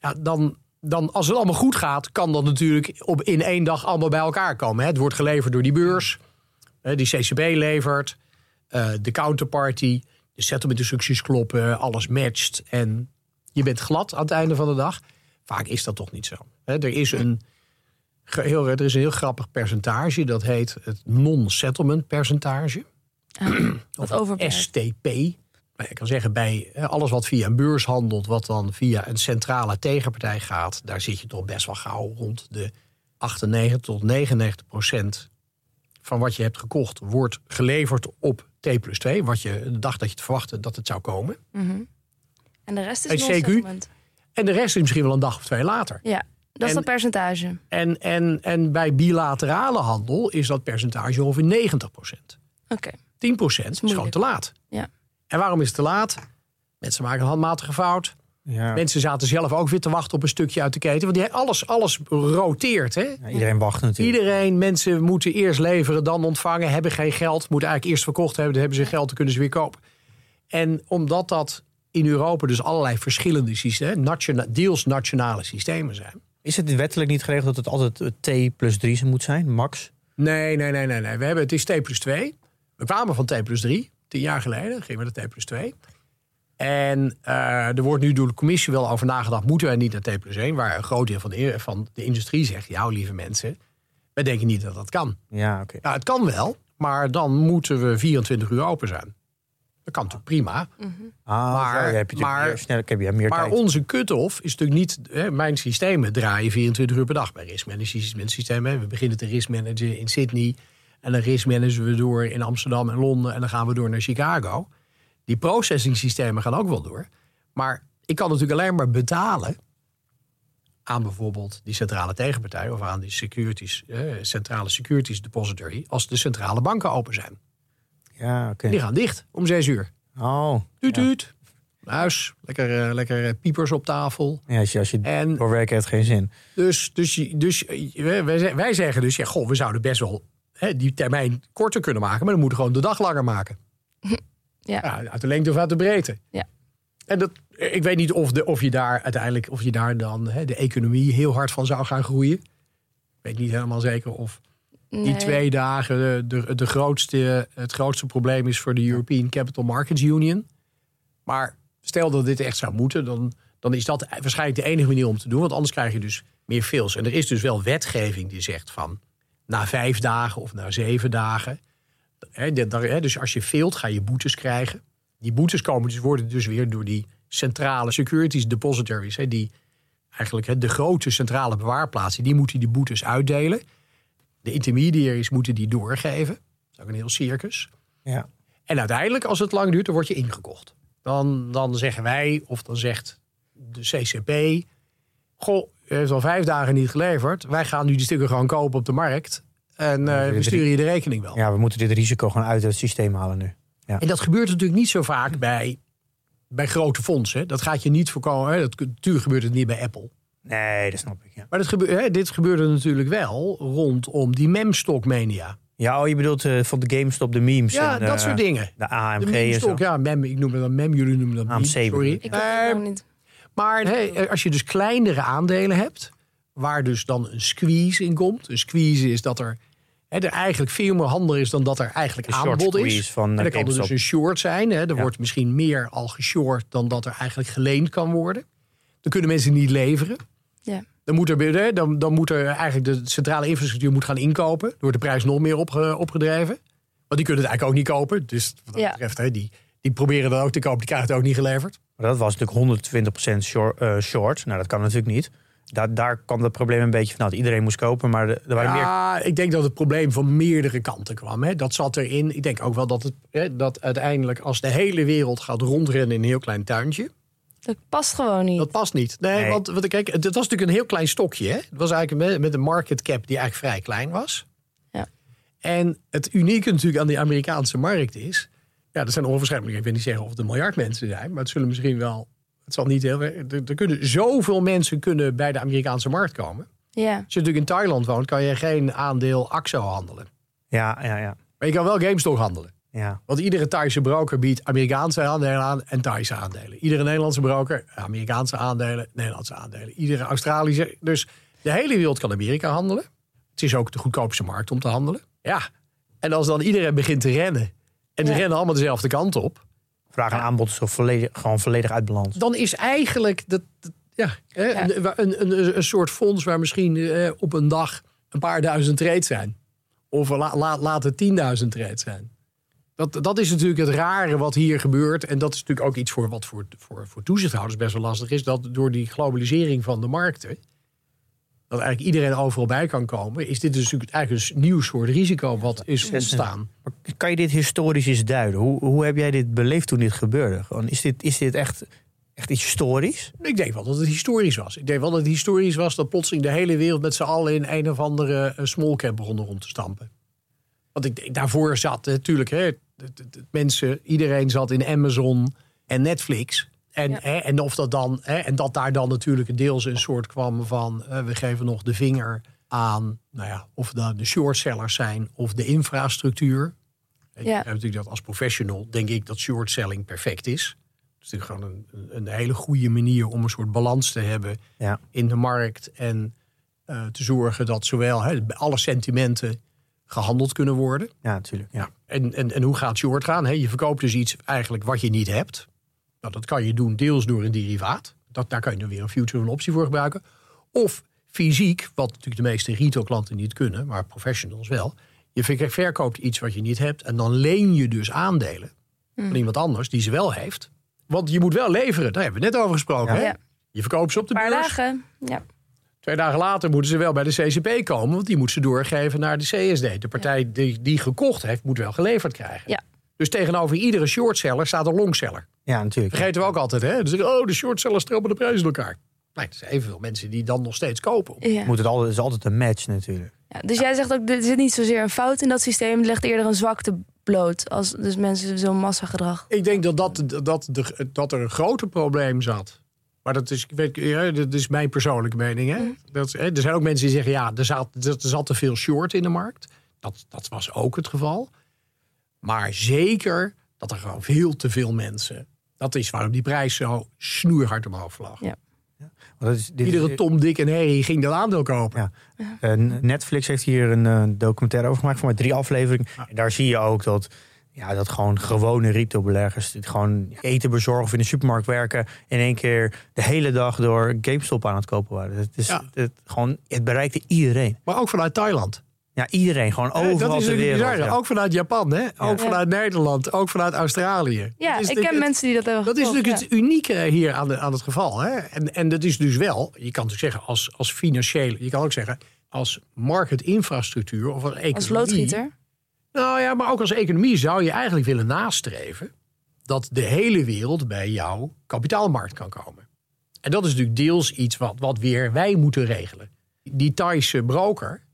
Ja, dan, dan, als het allemaal goed gaat, kan dat natuurlijk op, in één dag allemaal bij elkaar komen. Hè. Het wordt geleverd door die beurs, hè, die CCB levert, uh, de counterparty, de settlement instructies kloppen, alles matcht en je bent glad aan het einde van de dag. Vaak is dat toch niet zo. Hè. Er is een Heel, er is een heel grappig percentage, dat heet het non-settlement percentage. Ah, overblijft. STP. Nou, je kan zeggen, bij alles wat via een beurs handelt, wat dan via een centrale tegenpartij gaat, daar zit je toch best wel gauw rond de 98 tot 99 procent van wat je hebt gekocht, wordt geleverd op T plus 2. Wat je de dag dat je het verwachtte dat het zou komen. Mm -hmm. En de rest is CQ. non-settlement. En de rest is misschien wel een dag of twee later. Ja. Dat is dat percentage. En, en, en bij bilaterale handel is dat percentage ongeveer 90 procent. Oké. 10 procent is, is gewoon te laat. Ja. En waarom is het te laat? Mensen maken een handmatige fout. Ja. Mensen zaten zelf ook weer te wachten op een stukje uit de keten. Want die, alles, alles roteert. Hè? Ja, iedereen wacht natuurlijk. Iedereen, mensen moeten eerst leveren, dan ontvangen. Hebben geen geld, moeten eigenlijk eerst verkocht hebben. Dan hebben ze geld, dan kunnen ze weer kopen. En omdat dat in Europa dus allerlei verschillende systemen, nationa deels nationale systemen zijn. Is het wettelijk niet geregeld dat het altijd T plus 3 moet zijn, max? Nee, nee, nee, nee. nee. We hebben, het is T plus 2. We kwamen van T plus 3, tien jaar geleden gingen we naar T plus 2. En uh, er wordt nu door de commissie wel over nagedacht, moeten wij niet naar T plus 1? Waar een groot deel van de, van de industrie zegt, ja, lieve mensen, wij denken niet dat dat kan. Ja, oké. Okay. Nou, het kan wel, maar dan moeten we 24 uur open zijn. Dat kan natuurlijk prima. Mm -hmm. ah, maar, heb je maar, meer, snel, heb je meer maar tijd. onze cut-off is natuurlijk niet... Hè, mijn systemen draaien 24 uur per dag bij riskmanagement systemen. We beginnen te riskmanagen in Sydney. En dan riskmanagen we door in Amsterdam en Londen. En dan gaan we door naar Chicago. Die processing systemen gaan ook wel door. Maar ik kan natuurlijk alleen maar betalen... aan bijvoorbeeld die centrale tegenpartij... of aan die securities, eh, centrale securities depository... als de centrale banken open zijn. Ja, oké. Okay. Die gaan dicht om zes uur. Oh. Tuut, tuut. Huis, lekker, uh, lekker piepers op tafel. Ja, als je, als je en, voor werken heeft geen zin. Dus, dus, dus wij, wij zeggen dus, ja, goh, we zouden best wel hè, die termijn korter kunnen maken, maar dan moeten we gewoon de dag langer maken. Ja. ja. Uit de lengte of uit de breedte. Ja. En dat, ik weet niet of, de, of je daar uiteindelijk, of je daar dan hè, de economie heel hard van zou gaan groeien. Ik weet niet helemaal zeker of die twee dagen de, de, de grootste, het grootste probleem is voor de European Capital Markets Union. Maar stel dat dit echt zou moeten, dan, dan is dat waarschijnlijk de enige manier om te doen. Want anders krijg je dus meer fails. En er is dus wel wetgeving die zegt van na vijf dagen of na zeven dagen. Dus als je failt, ga je boetes krijgen. Die boetes komen dus, worden dus weer door die centrale securities depositories. Die eigenlijk de grote centrale bewaarplaatsen, die moeten die boetes uitdelen. De intermediaries moeten die doorgeven. Dat is ook een heel circus. Ja. En uiteindelijk, als het lang duurt, dan word je ingekocht. Dan, dan zeggen wij, of dan zegt de CCP... Goh, je heeft al vijf dagen niet geleverd. Wij gaan nu die stukken gewoon kopen op de markt. En eh, we sturen je de rekening wel. Ja, we moeten dit risico gewoon uit het systeem halen nu. En dat gebeurt natuurlijk niet zo vaak bij, bij grote fondsen. Dat gaat je niet voorkomen. Hè. Dat, natuurlijk gebeurt het niet bij Apple. Nee, dat snap ik. Ja, Maar dat gebe- hè, dit gebeurde natuurlijk wel rondom die memstock-mania. ja oh, je bedoelt eh, van de GameStop, de memes. Ja, en, dat eh, soort dingen. De AMG De en zo. ja, mem, ik noem het dan mem, jullie noemen dat meme, AMC bedoel sorry. Ik heb Eh, het nog niet. Maar hey, als je dus kleinere aandelen hebt, waar dus dan een squeeze in komt. Een squeeze is dat er, hè, er eigenlijk veel meer handel is dan dat er eigenlijk aanbod is. squeeze van, en eh, dan kan er dus een short zijn. Hè. Er Ja. wordt misschien meer al geshort dan dat er eigenlijk geleend kan worden. Dan kunnen mensen niet leveren. Ja. Dan moet, er, dan, dan moet er eigenlijk de centrale infrastructuur moet gaan inkopen. Dan wordt de prijs nog meer opge- opgedreven. Want die kunnen het eigenlijk ook niet kopen. Dus wat dat Ja. betreft, hè, die, die proberen dat ook te kopen. Die krijgen het ook niet geleverd. Maar dat was natuurlijk 120% short, eh, short. Nou, dat kan natuurlijk niet. Daar, daar kwam het probleem een beetje vanuit. Iedereen moest kopen, maar er er waren meer... Ja, ik denk dat het probleem van meerdere kanten kwam. Hè. Dat zat erin. Ik denk ook wel dat, het, hè, dat uiteindelijk als de hele wereld gaat rondrennen in een heel klein tuintje. Dat past gewoon niet. Dat past niet. Nee, Nee. want wat, kijk, het was natuurlijk een heel klein stokje. Hè. Het was eigenlijk met, met een market cap die eigenlijk vrij klein was. Ja. En het unieke natuurlijk aan die Amerikaanse markt is... Ja, er zijn onwaarschijnlijk, ik wil niet zeggen of het een miljard mensen zijn... maar het zullen misschien wel... Het zal niet heel... Er, er kunnen zoveel mensen kunnen bij de Amerikaanse markt komen. Ja. Als je natuurlijk in Thailand woont, kan je geen aandeel AXO handelen. Ja, ja, ja. Maar je kan wel GameStop handelen. ja. Want iedere Thaise broker biedt Amerikaanse aandelen aan en Thaise aandelen. Iedere Nederlandse broker, Amerikaanse aandelen, Nederlandse aandelen. Iedere Australische. Dus de hele wereld kan Amerika handelen. Het is ook de goedkoopste markt om te handelen. Ja. En als dan iedereen begint te rennen. En ze Ja. rennen allemaal dezelfde kant op. Vraag en aanbod is zo volledig, gewoon volledig uit balans. Dan is eigenlijk dat, dat- ja, hè, Ja. Een, een, een, een soort fonds waar misschien eh, op een dag een paar duizend trades zijn. Of la, la, laat het 10.000 trades zijn. Dat, dat is natuurlijk het rare wat hier gebeurt. En dat is natuurlijk ook iets voor wat voor, voor, voor toezichthouders best wel lastig is. Dat door die globalisering van de markten. Dat eigenlijk iedereen overal bij kan komen. Is dit dus natuurlijk eigenlijk een nieuw soort risico wat is ontstaan. Kan je dit historisch eens duiden? Hoe, hoe heb jij dit beleefd toen dit gebeurde? Gewoon, is, dit, is dit echt, echt iets historisch? Ik denk wel dat het historisch was. Ik denk wel dat het historisch was dat plotseling de hele wereld met z'n allen in een of andere eh, small cap begonnen rond te stampen. Want ik denk, daarvoor zat natuurlijk hè, mensen, iedereen zat in Amazon en Netflix. En, Ja. hè, en of dat dan, hè, en dat daar dan natuurlijk deels een soort kwam van eh, we geven nog de vinger aan, nou ja, of dat de shortsellers zijn of de infrastructuur. Ik Ja. heb natuurlijk dat als professional denk ik dat shortselling perfect is. Het is natuurlijk gewoon een, een- hele goede manier om een soort balans te hebben Ja. in de markt. En eh, te zorgen dat zowel hè, alle sentimenten gehandeld kunnen worden. Ja, natuurlijk. Ja. En, en, en hoe gaat short gaan? Hè? Je verkoopt dus iets eigenlijk wat je niet hebt. Nou, dat kan je doen deels door een derivaat. Dat, daar kan je dan weer een future of een optie voor gebruiken. Of fysiek, wat natuurlijk de meeste retailklanten niet kunnen, maar professionals wel. Je ver- verkoopt iets wat je niet hebt en dan leen je dus aandelen van iemand anders die ze wel heeft. Want je moet wel leveren, daar hebben we net over gesproken. Ja. Hè? Ja. Je verkoopt ze op de beurs. dagen. Ja. Twee dagen later moeten ze wel bij de CCP komen, want die moet ze doorgeven naar de CSD. De partij die, die gekocht heeft, moet wel geleverd krijgen. Ja. Dus tegenover iedere shortseller staat een longseller. ja, natuurlijk. Vergeten we ook altijd, hè? Dus oh, de shortsellers trappen de prijzen in elkaar. Nee, er zijn evenveel mensen die dan nog steeds kopen. Ja. Moet het, altijd, is altijd een match natuurlijk. Ja, dus jij zegt ook, er zit niet zozeer een fout in dat systeem. Het legt eerder een zwakte bloot. Als dus mensen zo'n massagedrag. Ik denk dat, dat, dat, de, dat er een groter probleem zat. Maar dat is, ik weet, ja, dat is mijn persoonlijke mening. Hè? Dat, hè, er zijn ook mensen die zeggen, ja, er zat, er zat te veel short in de markt. Dat, dat was ook het geval. Maar zeker dat er gewoon veel te veel mensen... Dat is waarom die prijs zo snoeihard omhoog vlag. Ja. Want dat is, dit Iedere is, Tom, Dick en Harry ging dat aandeel kopen. Ja. eh, Netflix heeft hier een eh, documentaire over gemaakt, voor mij drie afleveringen. En daar zie je ook dat, ja, dat gewoon gewone retailbeleggers die gewoon eten bezorgen of in de supermarkt werken, in één keer de hele dag door GameStop aan het kopen waren. Het, is, Ja. het, gewoon, het bereikte iedereen. Maar ook vanuit Thailand. Ja, iedereen. Gewoon Eh, overal dat is ter natuurlijk wereld. bizar. ja. Ook vanuit Japan, hè? ook Ja. vanuit Nederland, ook vanuit Australië. Ja, ik ken het- mensen die dat hebben Dat is natuurlijk het unieke hier aan, de, aan het geval. Hè? En, en dat is dus wel, je kan natuurlijk zeggen als, als financiële, je kan ook zeggen als marketinfrastructuur of als economie. Als loodgieter. Nou ja, maar ook als economie zou je eigenlijk willen nastreven dat de hele wereld bij jouw kapitaalmarkt kan komen. En dat is natuurlijk deels iets wat, wat weer wij moeten regelen. Die Thaise broker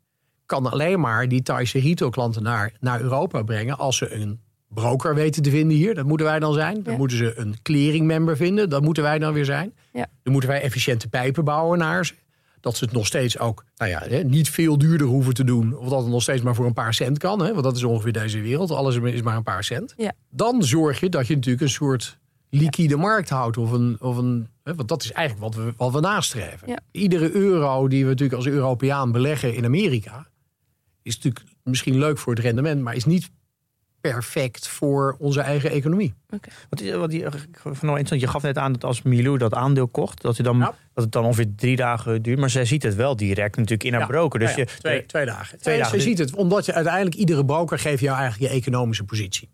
kan alleen maar die Thaise retailklanten naar, naar Europa brengen als ze een broker weten te vinden hier. Dat moeten wij dan zijn. Dan Ja. moeten ze een clearing member vinden. Dat moeten wij dan weer zijn. Ja. Dan moeten wij efficiënte pijpen bouwen naar ze. Dat ze het nog steeds ook nou ja, hè, niet veel duurder hoeven te doen. Of dat het nog steeds maar voor een paar cent kan. Hè, want dat is ongeveer deze wereld. Alles is maar een paar cent. Ja. Dan zorg je dat je natuurlijk een soort liquide markt houdt. Of een, of een, hè, want dat is eigenlijk wat we, wat we nastreven. Iedere euro die we natuurlijk als Europeaan beleggen in Amerika... is natuurlijk misschien leuk voor het rendement... maar is niet perfect voor onze eigen economie. Wat is, wat die, interessant. Je gaf net aan dat als Milou dat aandeel kocht, dat, hij dan, Ja. dat het dan ongeveer drie dagen duurt. Maar zij ziet het wel direct natuurlijk in haar Ja. broker. Dus ja, je, twee, twee dagen. Twee dagen. Je ziet het, omdat je uiteindelijk iedere broker geeft jou eigenlijk je economische positie.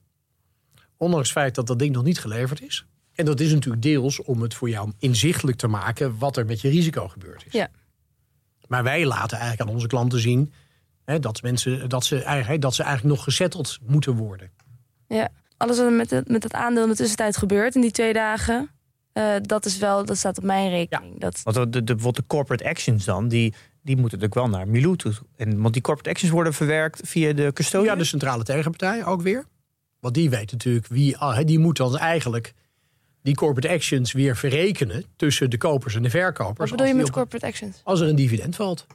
Ondanks het feit dat dat ding nog niet geleverd is. En dat is natuurlijk deels om het voor jou inzichtelijk te maken wat er met je risico gebeurd is. Ja. Maar wij laten eigenlijk aan onze klanten zien hè, dat, mensen, dat, ze eigenlijk, dat ze eigenlijk nog gezetteld moeten worden. Ja, alles wat er met het, met het aandeel in de tussentijd gebeurt in die twee dagen, eh, dat is wel, dat staat op mijn rekening. Dat, Want de, de, bijvoorbeeld de corporate actions dan, die, die moeten natuurlijk wel naar Milou toe. En, want die corporate actions worden verwerkt via de custodian. Ja, de centrale tegenpartij ook weer. Want die weet natuurlijk wie. ah, hè, Die moet dan eigenlijk die corporate actions weer verrekenen tussen de kopers en de verkopers. wat bedoel je met op- corporate actions? als er een dividend valt.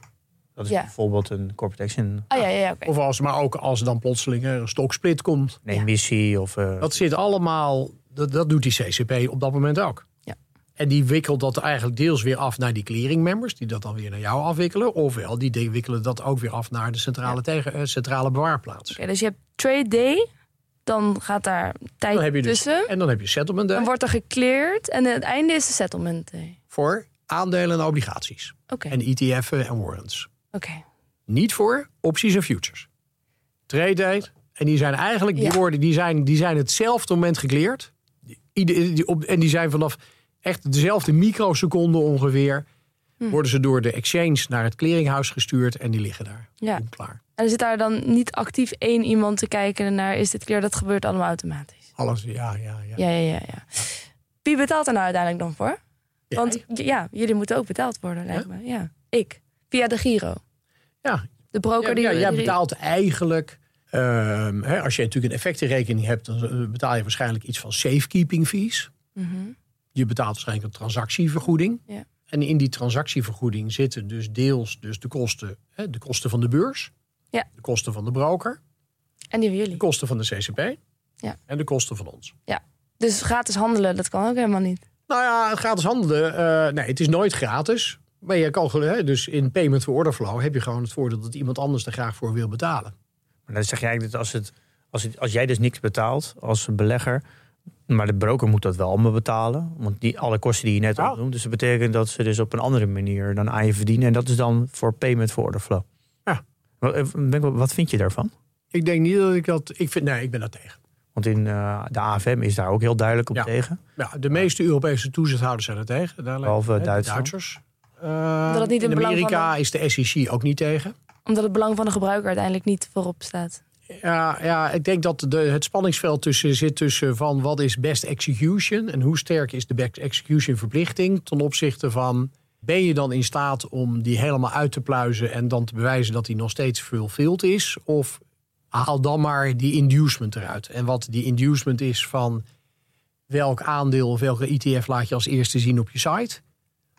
Dat is Ja. bijvoorbeeld een corporate action, Ah ja, ja. Of als, maar ook als er dan plotseling een stoksplit komt. een emissie of... eh, Dat zit allemaal. Dat, dat doet die CCP op dat moment ook. Ja. En die wikkelt dat eigenlijk deels weer af naar die clearing members, die dat dan weer naar jou afwikkelen. Ofwel, die de- wikkelen dat ook weer af naar de centrale, tegen, eh, centrale bewaarplaats. Oké, dus je hebt trade day, dan gaat daar tijd Dan heb je dus, tussen. en dan heb je settlement day Dan wordt er gecleared en het einde is de settlement day. voor aandelen en obligaties. Oké, En ETF'en en warrants. Oké. Niet voor opties en futures. Trade date. En die zijn eigenlijk, die Ja. worden, die zijn, die zijn hetzelfde moment op, en die zijn vanaf echt dezelfde microseconde ongeveer. Hm. Worden ze door de exchange naar het clearinghuis gestuurd en die liggen daar. Ja. Klaar. En er zit daar dan niet actief één iemand te kijken naar is dit clear? Dat gebeurt allemaal automatisch. Alles, ja, ja, ja. Ja, ja, ja. ja. Wie betaalt er nou uiteindelijk dan voor? Want ja, jullie moeten ook betaald worden, lijkt me. Ja, ik. Via de Giro. ja, De broker ja, die... ja, jij betaalt eigenlijk... ehm, hè, als je natuurlijk een effectenrekening hebt... dan betaal je waarschijnlijk iets van safekeeping fees. Mhm. Je betaalt waarschijnlijk een transactievergoeding. Ja. En in die transactievergoeding zitten dus deels dus de, kosten, hè, de kosten van de beurs. Ja. De kosten van de broker. En die van De jullie. kosten van de CCP. Ja. En de kosten van ons. Dus gratis handelen, dat kan ook helemaal niet. Nou ja, gratis handelen. eh, nee, het is nooit gratis. Maar je kan hè, dus in payment for order flow heb je gewoon het voordeel dat iemand anders er graag voor wil betalen. Maar dan zeg je eigenlijk dat als, het, als, het, als jij dus niks betaalt als belegger, maar de broker moet dat wel allemaal betalen. Want die, alle kosten die je net Ja. opnoemt. Dus dat betekent dat ze dus op een andere manier dan aan je verdienen. En dat is dan voor payment for order flow. Ja. Wat, eh, wat vind je daarvan? Ik denk niet dat ik dat. Ik vind, nee, ik ben daar tegen. Want in eh, de AFM is daar ook heel duidelijk op Ja. tegen. Ja, de meeste Europese toezichthouders zijn er tegen. Daar Behalve. Duitsers. Eh, Dat het niet in Amerika is de SEC ook niet tegen. Omdat het belang van de gebruiker uiteindelijk niet voorop staat. Ja, ja, ik denk dat de, het spanningsveld tussen zit tussen van wat is best execution en hoe sterk is de best execution verplichting ten opzichte van ben je dan in staat om die helemaal uit te pluizen en dan te bewijzen dat die nog steeds fulfilled is of haal dan maar die inducement eruit. En wat die inducement is van welk aandeel of welke ETF laat je als eerste zien op je site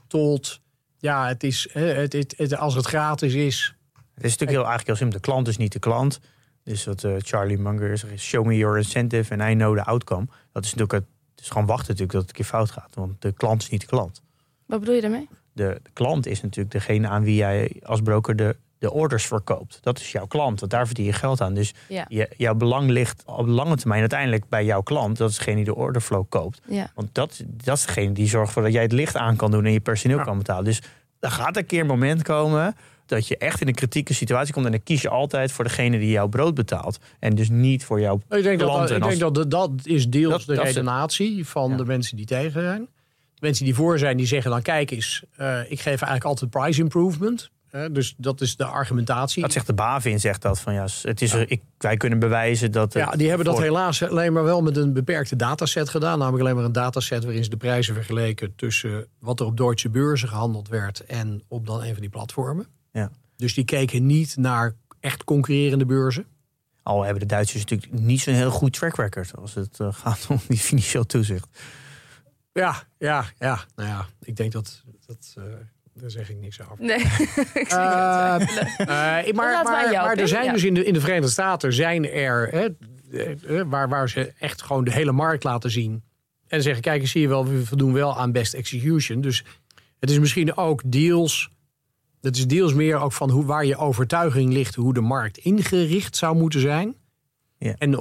tot ja, het is hè, het, het, het- als het gratis is Het is natuurlijk heel, eigenlijk heel simpel. De klant is niet de klant. Dus wat eh, Charlie Munger zegt, show me your incentive and I know the outcome. Dat is natuurlijk het, het is gewoon wachten natuurlijk dat het een keer fout gaat. Want de klant is niet de klant. Wat bedoel je daarmee? De, de klant is natuurlijk degene aan wie jij als broker de, de orders verkoopt. Dat is jouw klant, want daar verdien je geld aan. Dus Ja. je, jouw belang ligt op lange termijn uiteindelijk bij jouw klant. Dat is degene die de orderflow koopt. Ja. Want dat, dat is degene die zorgt voor dat jij het licht aan kan doen en je personeel Ja. kan betalen. Dus er gaat een keer een moment komen dat je echt in een kritieke situatie komt. En dan kies je altijd voor degene die jouw brood betaalt. En dus niet voor jouw Ik denk, dat, klanten. ik als- denk dat dat is deels Dat- de dat is het. redenatie van Ja. de mensen die tegen zijn. De mensen die voor zijn, die zeggen dan kijk eens, eh, ik geef eigenlijk altijd price improvement. Dus dat is de argumentatie. Dat zegt de BaVin, zegt dat. Van, ja, het is er, ik, wij kunnen bewijzen dat... Ja, die hebben dat voor- helaas alleen maar wel met een beperkte dataset gedaan. Namelijk alleen maar een dataset waarin ze de prijzen vergeleken tussen wat er op Duitse beurzen gehandeld werd en op dan een van die platformen. Ja. Dus die keken niet naar echt concurrerende beurzen. Al hebben de Duitsers natuurlijk niet zo'n heel goed track record... als het eh, gaat om die financieel toezicht. Ja, ja, ja. Nou ja, ik denk dat. dat eh, daar zeg ik niks over. Nee. ik Eh. Eh, maar maar, jou, maar er zijn Ja. dus in de, in de Verenigde Staten zijn er hè, eh, waar, waar ze echt gewoon de hele markt laten zien. En zeggen: kijk, eens, zie je wel, we voldoen wel aan best execution. Dus het is misschien ook deels. Het is deels meer ook van hoe, waar je overtuiging ligt, hoe de markt ingericht zou moeten zijn. Ja. En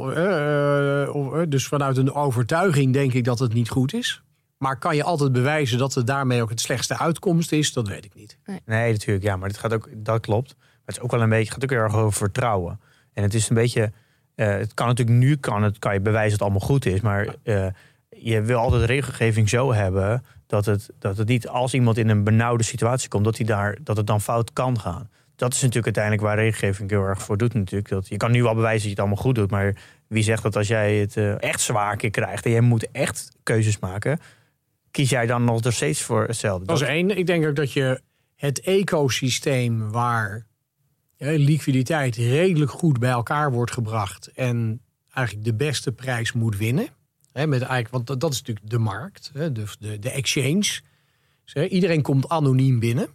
dus vanuit een overtuiging denk ik dat het niet goed is. Maar kan je altijd bewijzen dat het daarmee ook het slechtste uitkomst is? Dat weet ik niet. Nee, natuurlijk. Ja, maar het gaat ook, dat klopt. Maar het is ook wel een beetje, het gaat ook heel erg over vertrouwen. En het is een beetje, eh, het kan natuurlijk nu kan, het, kan je bewijzen dat het allemaal goed is. Maar eh, je wil altijd regelgeving zo hebben dat het, dat het niet als iemand in een benauwde situatie komt, dat, hij daar, dat het dan fout kan gaan. Dat is natuurlijk uiteindelijk waar regelgeving heel erg voor doet natuurlijk. Dat, je kan nu wel bewijzen dat je het allemaal goed doet. Maar wie zegt dat als jij het eh, echt zwaar keer krijgt en jij moet echt keuzes maken, kies jij dan nog steeds voor hetzelfde? Dat is één. Ik denk ook dat je het ecosysteem waar hè, liquiditeit redelijk goed bij elkaar wordt gebracht en eigenlijk de beste prijs moet winnen. Hè, met eigenlijk, want dat- dat is natuurlijk de markt, hè, de, de, de exchange. Dus, hè, iedereen komt anoniem binnen.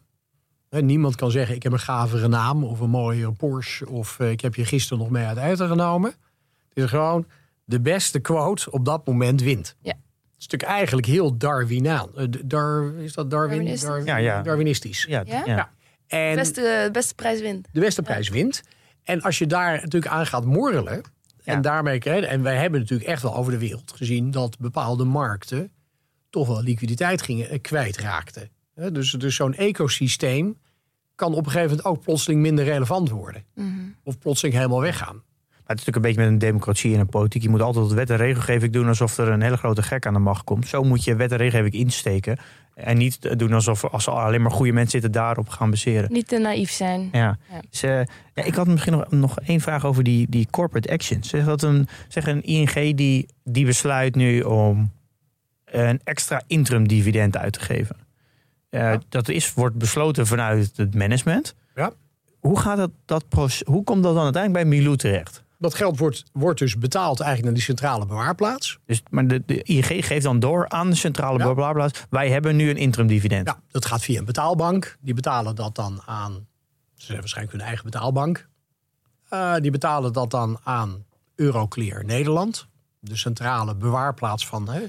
Hè, niemand kan zeggen: Ik heb een gavere naam of een mooie Porsche. Of eh, ik heb je gisteren nog mee uit eten genomen. Het is gewoon de beste quote op dat moment wint. Ja. Het is natuurlijk eigenlijk heel Darwinaan. Eh, Dar, is dat Darwin? Darwinistisch. Dar- Ja, ja. Darwinistisch. ja, Ja? ja. Ja. En Beste, de beste prijs wint. de beste prijs wint. En als je daar natuurlijk aan gaat morrelen. En Ja. daarmee En wij hebben natuurlijk echt wel over de wereld gezien dat bepaalde markten toch wel liquiditeit gingen eh, kwijtraakten. Hè, Dus, dus zo'n ecosysteem kan op een gegeven moment ook plotseling minder relevant worden. Mhm. Of plotseling helemaal weggaan. Maar het is natuurlijk een beetje met een democratie en een politiek. Je moet altijd wet en regelgeving doen alsof er een hele grote gek aan de macht komt. Zo moet je wet en regelgeving insteken. En niet doen alsof als er alleen maar goede mensen zitten daarop gaan baseren. Niet te naïef zijn. Ja. Ja. Dus, eh, ja, ik had misschien nog, nog één vraag over die, die corporate actions. Zeg dat een, zeg een ING die, die besluit nu om een extra interim dividend uit te geven. Eh, Ja. Dat is, wordt besloten vanuit het management. Ja. Hoe, gaat dat, dat proces, hoe komt dat dan uiteindelijk bij Milou terecht? Dat geld wordt, wordt dus betaald eigenlijk naar die centrale bewaarplaats. Dus, maar de, de ING geeft dan door aan de centrale Ja. bewaarplaats. Wij hebben nu een interim dividend. Ja, dat gaat via een betaalbank. Die betalen dat dan aan. Ze hebben waarschijnlijk hun eigen betaalbank. Eh, die betalen dat dan aan Euroclear Nederland. De centrale bewaarplaats van. Hè.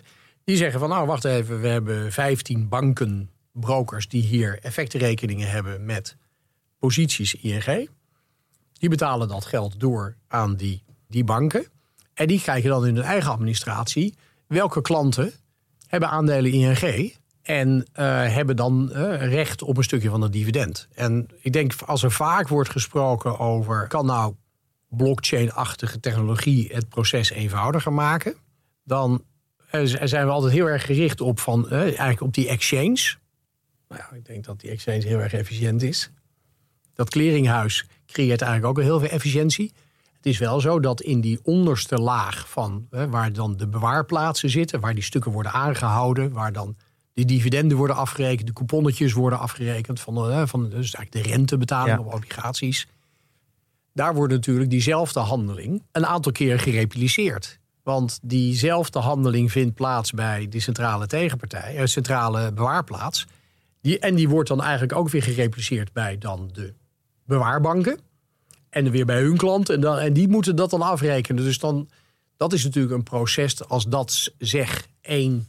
Die zeggen van nou wacht even, we hebben 15 banken, brokers die hier effectenrekeningen hebben met posities ING. Die betalen dat geld door aan die, die banken. En die kijken dan in hun eigen administratie welke klanten hebben aandelen ING en eh, hebben dan eh, recht op een stukje van het dividend. En ik denk als er vaak wordt gesproken over kan nou blockchain-achtige technologie het proces eenvoudiger maken, dan eh, zijn we altijd heel erg gericht op van eigenlijk op die exchange. Nou ja, ik denk dat die exchange heel erg efficiënt is. Dat clearinghuis creëert eigenlijk ook heel veel efficiëntie. Het is wel zo dat in die onderste laag van hè, waar dan de bewaarplaatsen zitten, waar die stukken worden aangehouden, waar dan de dividenden worden afgerekend, de couponnetjes worden afgerekend van, de, hè, van dus eigenlijk de rentebetaling Ja. op obligaties. Daar wordt natuurlijk diezelfde handeling een aantal keer gerepliceerd. Want diezelfde handeling vindt plaats bij de centrale tegenpartij, eh, centrale bewaarplaats. Die, en die wordt dan eigenlijk ook weer gerepliceerd bij dan de bewaarbanken. En weer bij hun klant. En, dan, en die moeten dat dan afrekenen. Dus dan, dat is natuurlijk een proces als dat zeg één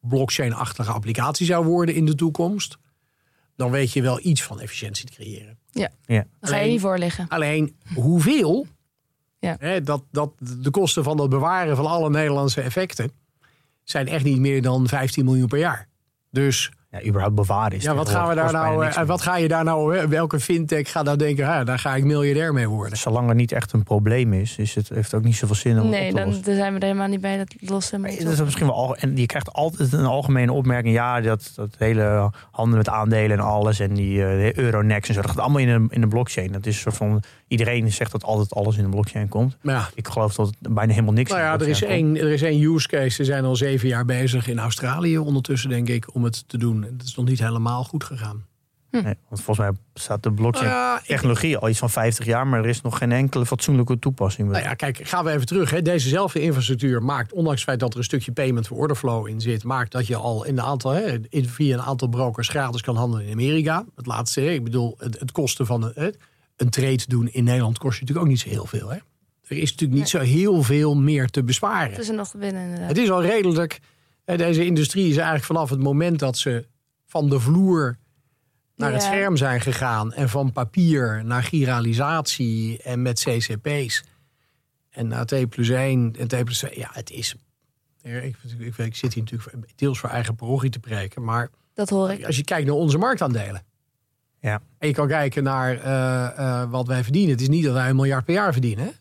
blockchain-achtige applicatie zou worden in de toekomst. Dan weet je wel iets van efficiëntie te creëren. Ja. Dan ga je Alleen- niet voor liggen. Alleen hoeveel, Ja. hè, dat, dat de kosten van het bewaren van alle Nederlandse effecten zijn echt niet meer dan 15 miljoen per jaar. Dus ja, überhaupt bewaren is. Ja, wat, gaan we daar nou, eh, wat ga je daar nou, welke fintech gaat nou denken, ah, daar ga ik miljardair mee worden? Zolang er niet echt een probleem is, is het heeft ook niet zoveel zin om het Nee, op te dan, dan zijn we er helemaal niet bij dat lossen. Nee, Dat is misschien wel al, en je krijgt altijd een algemene opmerking. Ja, dat, dat hele handelen met aandelen en alles. En die eh, Euronext en zo. Dat gaat allemaal in de, in de blockchain. Dat is een soort van. Iedereen zegt dat altijd alles in de blockchain komt. Maar ja, Ik geloof dat het bijna helemaal niks nou in ja, de er is, één, er is één use case. Ze zijn al zeven jaar bezig in Australië ondertussen, denk ik, om het te doen. Dat is nog niet helemaal goed gegaan. Nee, want volgens mij staat de blockchain Nou ja, ik- technologie al iets van 50 jaar. Maar er is nog geen enkele fatsoenlijke toepassing. Nou ja, kijk, gaan we even terug. Hè. Dezezelfde infrastructuur maakt, ondanks het feit dat er een stukje payment for order flow in zit, maakt dat je al in een aantal, hè, in, via een aantal brokers gratis kan handelen in Amerika. Het laatste, hè, ik bedoel, het, het kosten van een, hè, een trade doen in Nederland kost je natuurlijk ook niet zo heel veel. Hè. Er is natuurlijk niet zo heel veel meer te besparen. Het is er nog te winnen inderdaad. Het is al redelijk. Deze industrie is eigenlijk vanaf het moment dat ze van de vloer naar het Ja. scherm zijn gegaan. En van papier naar giralisatie en met CCP's. En naar T plus 1 en T plus 2. Ja, het is. Ik, ik, ik, ik zit hier natuurlijk deels voor eigen parochie te preken. Maar Dat hoor ik. als je kijkt naar onze marktaandelen. Ja. En je kan kijken naar eh, eh, wat wij verdienen. Het is niet dat wij een miljard per jaar verdienen.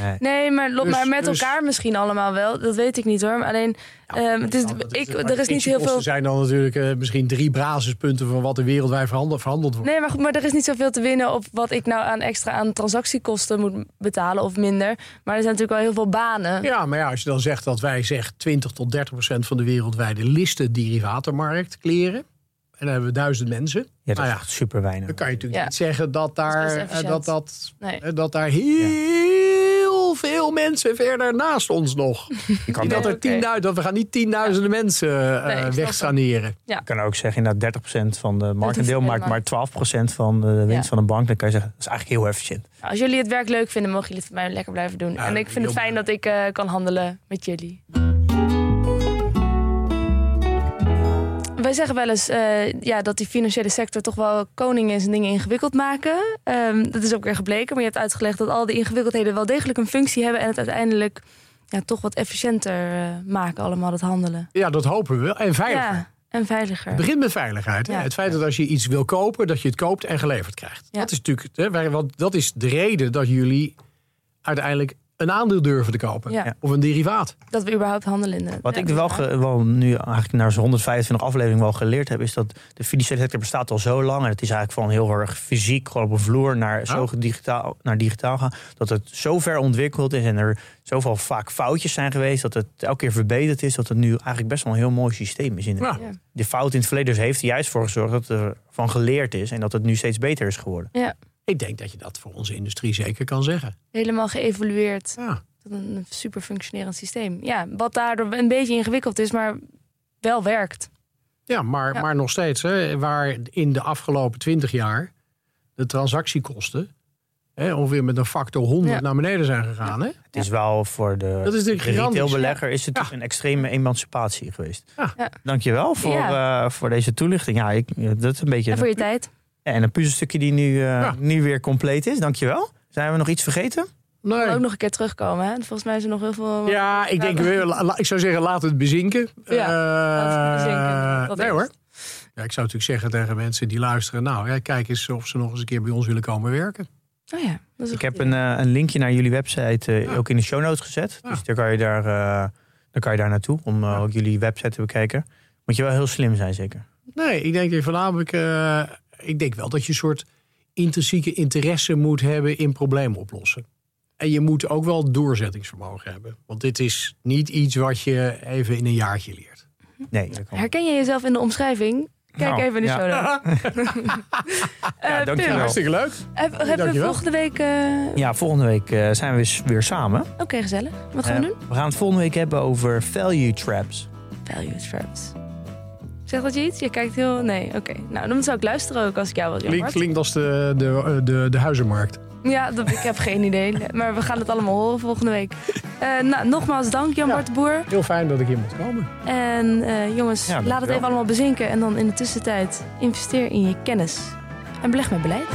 Nee. Nee, maar, Dus- maar met dus- elkaar misschien allemaal wel. Dat weet ik niet hoor. Maar alleen, ehm, het is, Nou, dat ik, er is niet heel veel... zijn dan natuurlijk eh, misschien drie basispunten van wat er wereldwijd verhandeld, verhandeld wordt. Nee, maar goed, maar er is niet zoveel te winnen op wat ik nou aan extra aan transactiekosten moet betalen of minder. Maar er zijn natuurlijk wel heel veel banen. Ja, maar ja, als je dan zegt dat wij zeg 20 tot 30 procent van de wereldwijde listen derivatenmarkt kleren. En dan hebben we duizend mensen. Ja, dat Nou is ja. echt super weinig. Dan kan je natuurlijk Ja. niet zeggen dat is daar, best eh, dat, dat, Nee. eh, dat daar heel veel mensen verder naast ons nog. Je kan, dat, er oké. tienduizend, dat we gaan niet tienduizenden mensen eh, Nee, ik kan ook zeggen, inderdaad 30% van de marktendeel maakt maar 12% van de winst Ja. van een bank. Dan kan je zeggen, dat is eigenlijk heel efficiënt. Als jullie het werk leuk vinden, mogen jullie het voor mij lekker blijven doen. Ja, en ik vind het fijn dat ik eh, kan handelen met jullie. Wij zeggen wel eens eh, ja, dat die financiële sector toch wel koning is en dingen ingewikkeld maken. Ehm, dat is ook weer gebleken, maar je hebt uitgelegd dat al die ingewikkeldheden wel degelijk een functie hebben en het uiteindelijk ja, toch wat efficiënter eh, maken, allemaal dat handelen. Ja, dat hopen we wel. En veiliger. Ja, en veiliger. Het begint met veiligheid. Hè? Ja. Het feit dat als je iets wil kopen, dat je het koopt en geleverd krijgt. Ja. Dat is natuurlijk, hè, want dat is de reden dat jullie uiteindelijk een aandeel durven te kopen. Ja. Of een derivaat. Dat we überhaupt handelen in de Wat ja, ik wel, ge- wel nu eigenlijk naar zo'n 125 afleveringen wel geleerd heb, is dat de financiële sector bestaat al zo lang. En het is eigenlijk van heel erg fysiek, gewoon op een vloer, naar zo digitaal, naar digitaal gaan. Dat het zo ver ontwikkeld is en er zoveel vaak foutjes zijn geweest. Dat het elke keer verbeterd is. Dat het nu eigenlijk best wel een heel mooi systeem is. In Ja. Ja. De fout in het verleden dus heeft er juist voor gezorgd dat er van geleerd is. En dat het nu steeds beter is geworden. Ja, Ik denk dat je dat voor onze industrie zeker kan zeggen. helemaal geëvolueerd. Ja. tot een super functionerend systeem. Ja, wat daardoor een beetje ingewikkeld is, maar wel werkt. Ja, maar, Ja. maar nog steeds, hè, waar in de afgelopen twintig jaar de transactiekosten hè, ongeveer met een factor 100 Ja. naar beneden zijn gegaan. Hè? Het is wel voor de, Dat is natuurlijk de gigantisch. retailbelegger is het natuurlijk een extreme emancipatie geweest. Ja. Ja. Dankjewel voor, eh, voor deze toelichting. Ja, ik, ja, dat is een beetje En voor je tijd. En een puzzelstukje die nu, eh, Ja. nu weer compleet is. Dankjewel. Zijn we nog iets vergeten? Nee. Ook nog een keer terugkomen. Hè? Volgens mij is er nog heel veel. Ja, ik denk, we- la- la- ik zou zeggen, laat het bezinken. Ja, Eh, laat het bezinken. Dat nee eerst. hoor. Ja, ik zou natuurlijk zeggen tegen mensen die luisteren, nou, ja, kijk eens of ze nog eens een keer bij ons willen komen werken. Oh ja, dat is Ik heb een, eh, een linkje naar jullie website eh, ook in de show notes gezet. Ja. Dus daar kan je daar, eh, dan kan je daar naartoe om eh, ook jullie website te bekijken. Moet je wel heel slim zijn, zeker. Nee, ik denk dat voornamelijk, eh, ik denk wel dat je een soort intrinsieke interesse moet hebben in problemen oplossen. En je moet ook wel doorzettingsvermogen hebben. Want dit is niet iets wat je even in een jaartje leert. Nee. Herken je jezelf in de omschrijving? Kijk Nou, even in de ja. show Ja, Pim, dankjewel. Hartstikke leuk. Heb, hebben we dankjewel. volgende week... eh, Ja, volgende week eh, zijn we s- weer samen. Oké, gezellig. Wat gaan we Eh, doen? we gaan het volgende week hebben over value traps. Value traps. Zeg dat je iets? Je kijkt heel... Nee, oké. Nou, dan zou ik luisteren ook als ik jou wil, Klink, Jan-Bart. klinkt als de, de, de, de huizenmarkt. Ja, dat, ik heb geen idee. Maar we gaan het allemaal horen volgende week. Eh, nou, nogmaals dank, Jan-Bart de Boer. Heel fijn dat ik hier moet komen. En eh, jongens, Ja, laat het even allemaal bezinken. En dan in de tussentijd investeer in je kennis. En beleg met beleid.